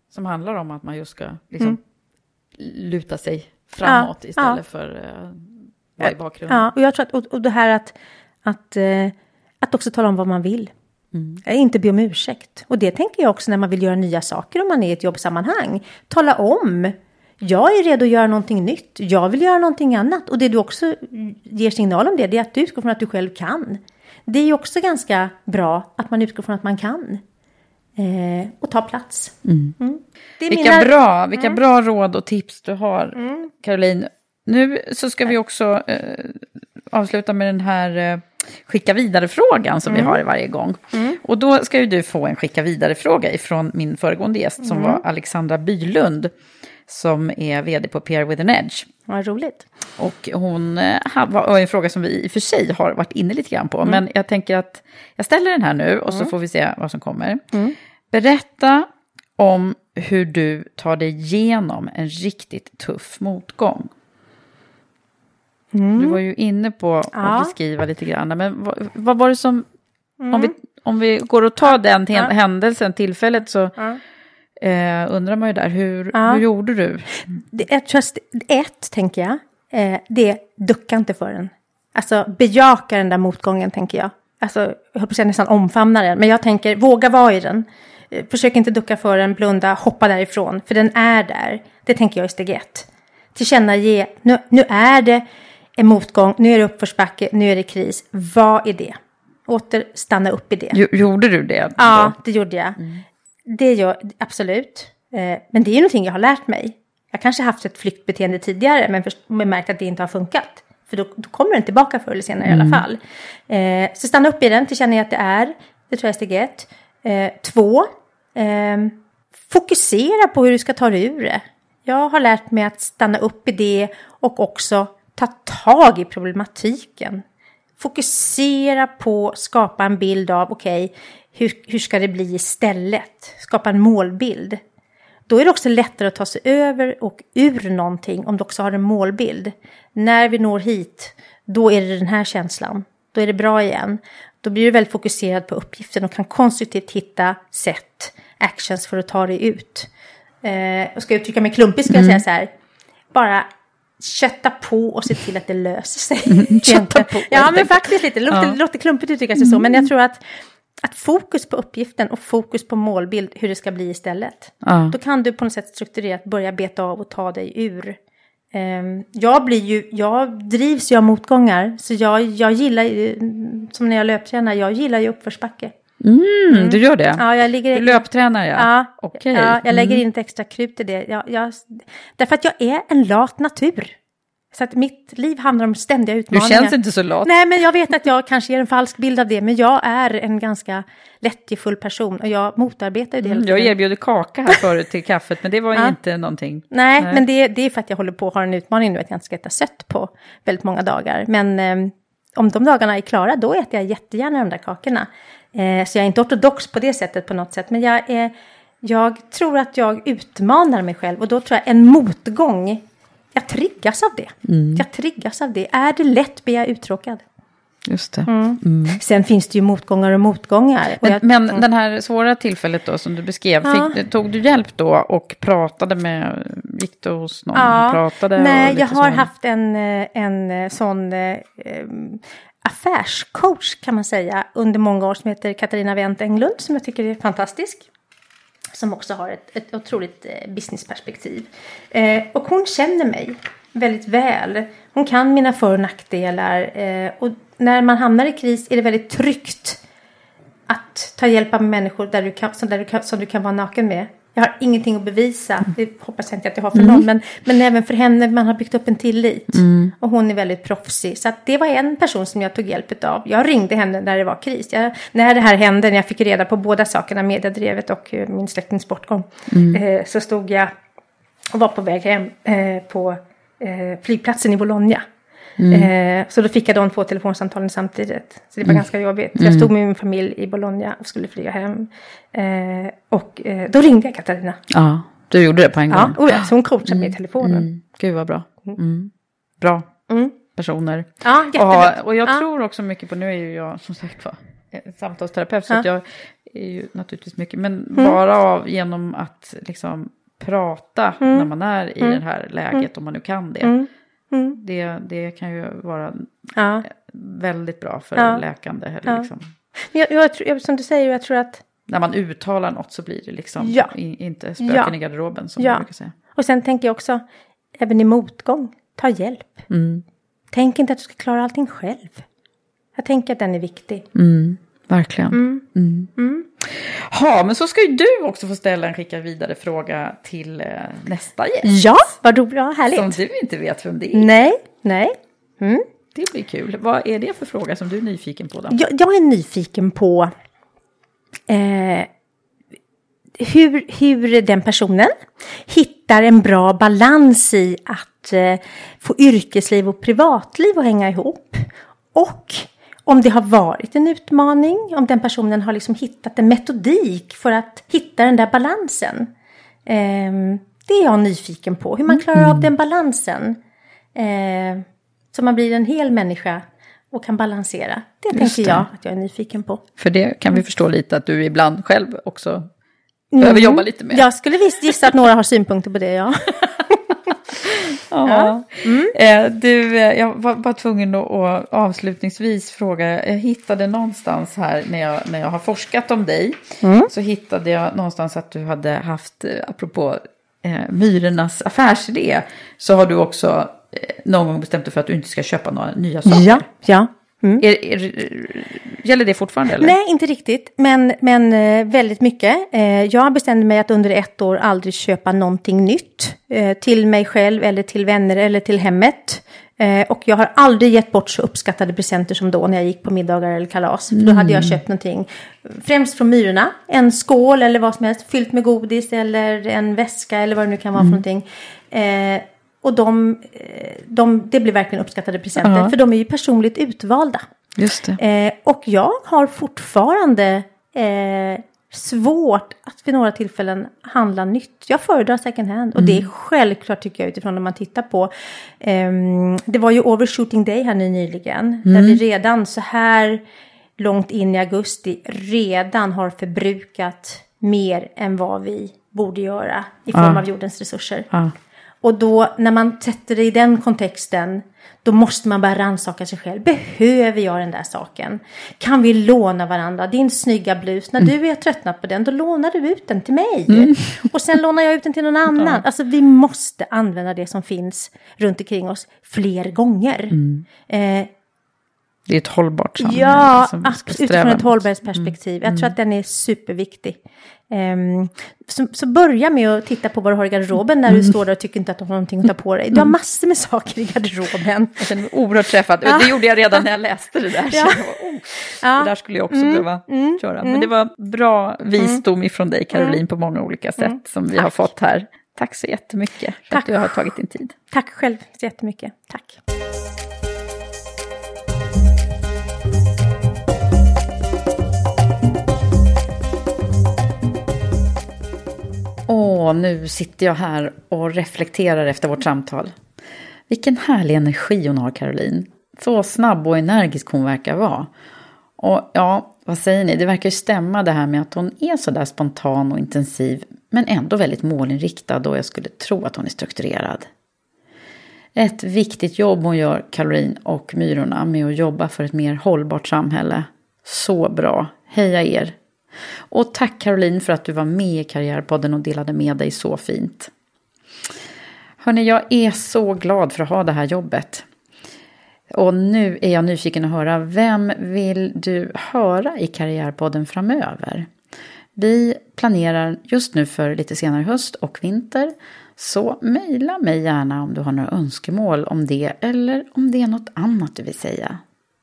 Som handlar om att man just ska liksom, luta sig framåt Ja, istället ja. för uh, vara i bakgrunden. Ja, och jag tror att och, och det här att, att, eh, att också tala om vad man vill. Eh, Inte be om ursäkt. Och det tänker jag också när man vill göra nya saker om man är i ett jobbsammanhang. Tala om. Jag är redo att göra någonting nytt. Jag vill göra någonting annat. Och det du också ger signal om det, det är att du utgår från att du själv kan. Det är ju också ganska bra att man utgår från att man kan. Eh, och ta plats. Mm. Är Vilka, mina- bra, vilka bra råd och tips du har, Mm. Caroline. Nu så ska vi också eh, avsluta med den här eh, skicka vidare-frågan som Mm. vi har varje gång. Och då ska ju du få en skicka vidare-fråga ifrån min föregående gäst som Mm. var Alexandra Bylund som är vd på Peer with an Edge. Vad roligt. Och hon eh, var en fråga som vi i och för sig har varit inne lite grann på. Men jag tänker att jag ställer den här nu och så får vi se vad som kommer. Berätta om hur du tar dig igenom en riktigt tuff motgång. Du var ju inne på att Ja. beskriva lite grann, men vad, vad var det som... Om, vi, om vi går och tar den till, händelsen, tillfället, så eh, undrar man ju där, hur, Ja. hur gjorde du? Det, jag tror ett, tänker jag, eh, det ducka inte för den. Alltså bejaka den där motgången, tänker jag. Alltså, jag höll på att säga nästan omfamna den, men jag tänker våga vara i den. Eh, Försök inte ducka för den, blunda, hoppa därifrån, för den är där. Det tänker jag är steg ett. Tillkännage, nu, nu är det en motgång, nu är det uppförsbacke, nu är det kris. Vad är det? Åter stanna upp i det. Jo- Gjorde du det? Ja, det gjorde jag. Det gör absolut. Eh, men det är ju någonting jag har lärt mig. Jag kanske haft ett flyktbeteende tidigare men, först, men märkt att det inte har funkat. För då, då kommer den tillbaka förr eller senare i alla fall. Eh, så stanna upp i den, tillkänna att det är. Det tror jag är steg ett. Eh, två, eh, fokusera på hur du ska ta dig ur det. Jag har lärt mig att stanna upp i det och också ta tag i problematiken. Fokusera på skapa en bild av, okej, okay, hur, hur ska det bli istället? Skapa en målbild. Då är det också lättare att ta sig över och ur någonting om du också har en målbild. När vi når hit, då är det den här känslan. Då är det bra igen. Då blir du väldigt fokuserad på uppgiften och kan konstruktivt hitta sätt, actions för att ta dig ut. Eh, och ska jag uttrycka mig klumpigt ska jag säga så här. Bara kötta på och se till att det löser sig. Mm, kötta på. Ja, men faktiskt lite. Det låter, Ja. låter klumpigt att uttrycka sig så, men jag tror att, att fokus på uppgiften och fokus på målbild, hur det ska bli istället. Ja. Då kan du på något sätt strukturerat börja beta av och ta dig ur. Ehm, jag blir ju, jag drivs ju av motgångar, så jag, jag gillar ju, som när jag löptränar, jag gillar ju uppförsbacke. Mm, Du gör det? Ja, jag ligger... Du löptränar ja. Ja, Okej. ja, jag lägger Mm. in ett extra krut i det. Jag, jag, därför att jag är en lat natur. Så att mitt liv handlar om ständiga Du utmaningar. känns inte så lat. Nej, men jag vet att jag kanske ger en falsk bild av det, men jag är en ganska lättjefull person och jag motarbetar ju det. Mm, jag erbjöd kaffe här förut till kaffet, men det var Ja. inte någonting. Nej, men det, det är för att jag håller på att ha en utmaning nu att jag inte ska äta sött på väldigt många dagar. Men eh, om de dagarna är klara, då äter jag jättegärna de där kakorna. Eh, så jag är inte ortodox på det sättet på något sätt, men jag, är, jag tror att jag utmanar mig själv och då tror jag en motgång, jag triggas av det. Mm. Jag triggas av det. Är det lätt blir jag uttråkad. Just det. Mm. Mm. Sen finns det ju motgångar och motgångar. Och Men, jag, men mm. den här svåra tillfället då som du beskrev, Ja. fick, tog du hjälp då och pratade med, gick du hos någon Ja, pratade? och nej, lite jag har så? haft en, eh, en eh, sån eh, affärscoach kan man säga under många år som heter Katarina Wendt Englund som jag tycker är fantastisk. Som också har ett, ett otroligt eh, businessperspektiv. Eh, och hon känner mig väldigt väl. Hon kan mina för och nackdelar. Eh, och när man hamnar i kris är det väldigt tryggt att ta hjälp av människor där du kan, som, där du kan, som du kan vara naken med. Jag har ingenting att bevisa, det hoppas jag inte att jag har för Mm. någon, men, men även för henne, man har byggt upp en tillit. Mm. Och hon är väldigt proffsig. Så det var en person som jag tog hjälp av. Jag ringde henne när det var kris. Jag, när det här hände, när jag fick reda på båda sakerna, mediedrevet och eh, min släktings bortgång, Mm. eh, så stod jag och var på väg hem eh, på eh, flygplatsen i Bologna. Mm. Eh, så då fick jag de två telefonsamtalen samtidigt. Så det var Mm. ganska jobbigt. Så Mm. jag stod med min familj i Bologna och skulle flyga hem. Eh, och eh, då ringde jag Katarina. Ja, du gjorde det på en Ja, gång? och ja, så hon coachade mig i telefonen. Mm. Gud vad bra. Mm. Bra Mm. personer. Ja, och, jättebra. ha- och jag Ja. tror också mycket på, nu är ju jag som sagt var samtalsterapeut, så Ja. jag är ju naturligtvis mycket, men Mm. bara av genom att liksom prata Mm. när man är i Mm. det här läget, Mm. om man nu kan det. Mm. Mm. Det, det kan ju vara Ja. väldigt bra för Ja. läkande. Eller Ja. liksom. Men jag, jag, tror- som du säger, jag tror att... När man uttalar något så blir det liksom Ja. i, inte spöken i garderoben som Ja. man brukar säga. Och sen tänker jag också, även i motgång, ta hjälp. Mm. Tänk inte att du ska klara allting själv. Jag tänker att den är viktig. Mm. Verkligen. Mm. Ja, men så ska ju du också få ställa en skicka vidare fråga till eh, nästa gäst. Ja, vad roligt. Ja, härligt. Som du inte vet vem det är. Nej, nej. Mm. Det blir kul. Vad är det för fråga som du är nyfiken på? Då? Jag, jag är nyfiken på eh, hur, hur den personen hittar en bra balans i att eh, få yrkesliv och privatliv att hänga ihop. Och om det har varit en utmaning, om den personen har liksom hittat en metodik för att hitta den där balansen. Eh, det är jag nyfiken på, hur man klarar av den balansen. Eh, så man blir en hel människa och kan balansera. Det Just tänker det. jag att jag är nyfiken på. För det kan vi förstå lite att du ibland själv också behöver Mm. jobba lite med. Jag skulle visst gissa att några har synpunkter på det, ja. Ja. Mm. Eh, du, eh, jag var bara tvungen att, avslutningsvis fråga. Jag hittade någonstans här när jag, när jag har forskat om dig. Mm. Så hittade jag någonstans att du hade haft, eh, apropå eh, myrornas affärsidé. Så har du också eh, någon gång bestämt dig för att du inte ska köpa några nya saker. Ja, ja. Mm. Är, är, gäller det fortfarande eller? Nej, inte riktigt, men, men eh, väldigt mycket. Eh, jag bestämde mig att under ett år aldrig köpa någonting nytt. Eh, till mig själv eller till vänner eller till hemmet. Och jag har aldrig gett bort så uppskattade presenter som då när jag gick på middagar eller kalas. För då hade jag köpt någonting, främst från Myrorna, en skål eller vad som helst, fyllt med godis eller en väska eller vad det nu kan vara för någonting. Eh, och de, eh, de, det blir verkligen uppskattade presenter, Ja. för de är ju personligt utvalda. Just det. Eh, och jag har fortfarande eh, svårt att vid några tillfällen handla nytt. Jag föredrar second hand. Och det är självklart tycker jag utifrån när man tittar på. ehm, det var ju overshooting day här nu nyligen. Där vi redan så här långt in i augusti redan har förbrukat mer än vad vi borde göra i form Ja. av jordens resurser. Ja. Och då när man sätter det i den kontexten, då måste man börja rannsaka sig själv. Behöver jag den där saken? Kan vi låna varandra? Din snygga blus, när du är tröttnat på den, då lånar du ut den till mig. Och sen lånar jag ut den till någon annan. Alltså vi måste använda det som finns runt omkring oss fler gånger. Eh, Det är ett hållbart samhälle. Ja, som vi ska absolut, sträva utifrån ett hållbarhetsperspektiv. Jag tror att den är superviktig. Ehm, så, så börja med att titta på vad du har i garderoben när du står där och tycker inte att du har någonting att ta på dig. Du har massor med saker i garderoben. Jag känner mig oerhört träffad. Ja. Det gjorde jag redan när jag läste det där. Ja. bara, oh, Ja. Det där skulle jag också behöva köra. Men det var bra visdom ifrån dig Caroline på många olika sätt som vi har fått här. Tack så jättemycket för Tack. att du har tagit din tid. Tack själv så jättemycket. Tack. Och nu sitter jag här och reflekterar efter vårt samtal. Vilken härlig energi hon har, Caroline. Så snabb och energisk hon verkar vara. Och ja, vad säger ni? Det verkar ju stämma det här med att hon är så där spontan och intensiv, men ändå väldigt målinriktad och jag skulle tro att hon är strukturerad. Ett viktigt jobb hon gör, Caroline och Myrorna, med att jobba för ett mer hållbart samhälle. Så bra. Heja er! Och tack Caroline för att du var med i Karriärpodden och delade med dig så fint. Hörni, jag är så glad för att ha det här jobbet. Och nu är jag nyfiken att höra, vem vill du höra i Karriärpodden framöver? Vi planerar just nu för lite senare höst och vinter. Så mejla mig gärna om du har några önskemål om det eller om det är något annat du vill säga.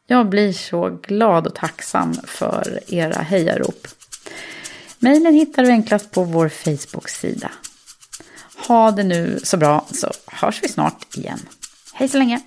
Jag blir så glad och tacksam för era hejarop. Mejlen hittar du enklast på vår Facebook-sida. Ha det nu så bra så hörs vi snart igen. Hej så länge!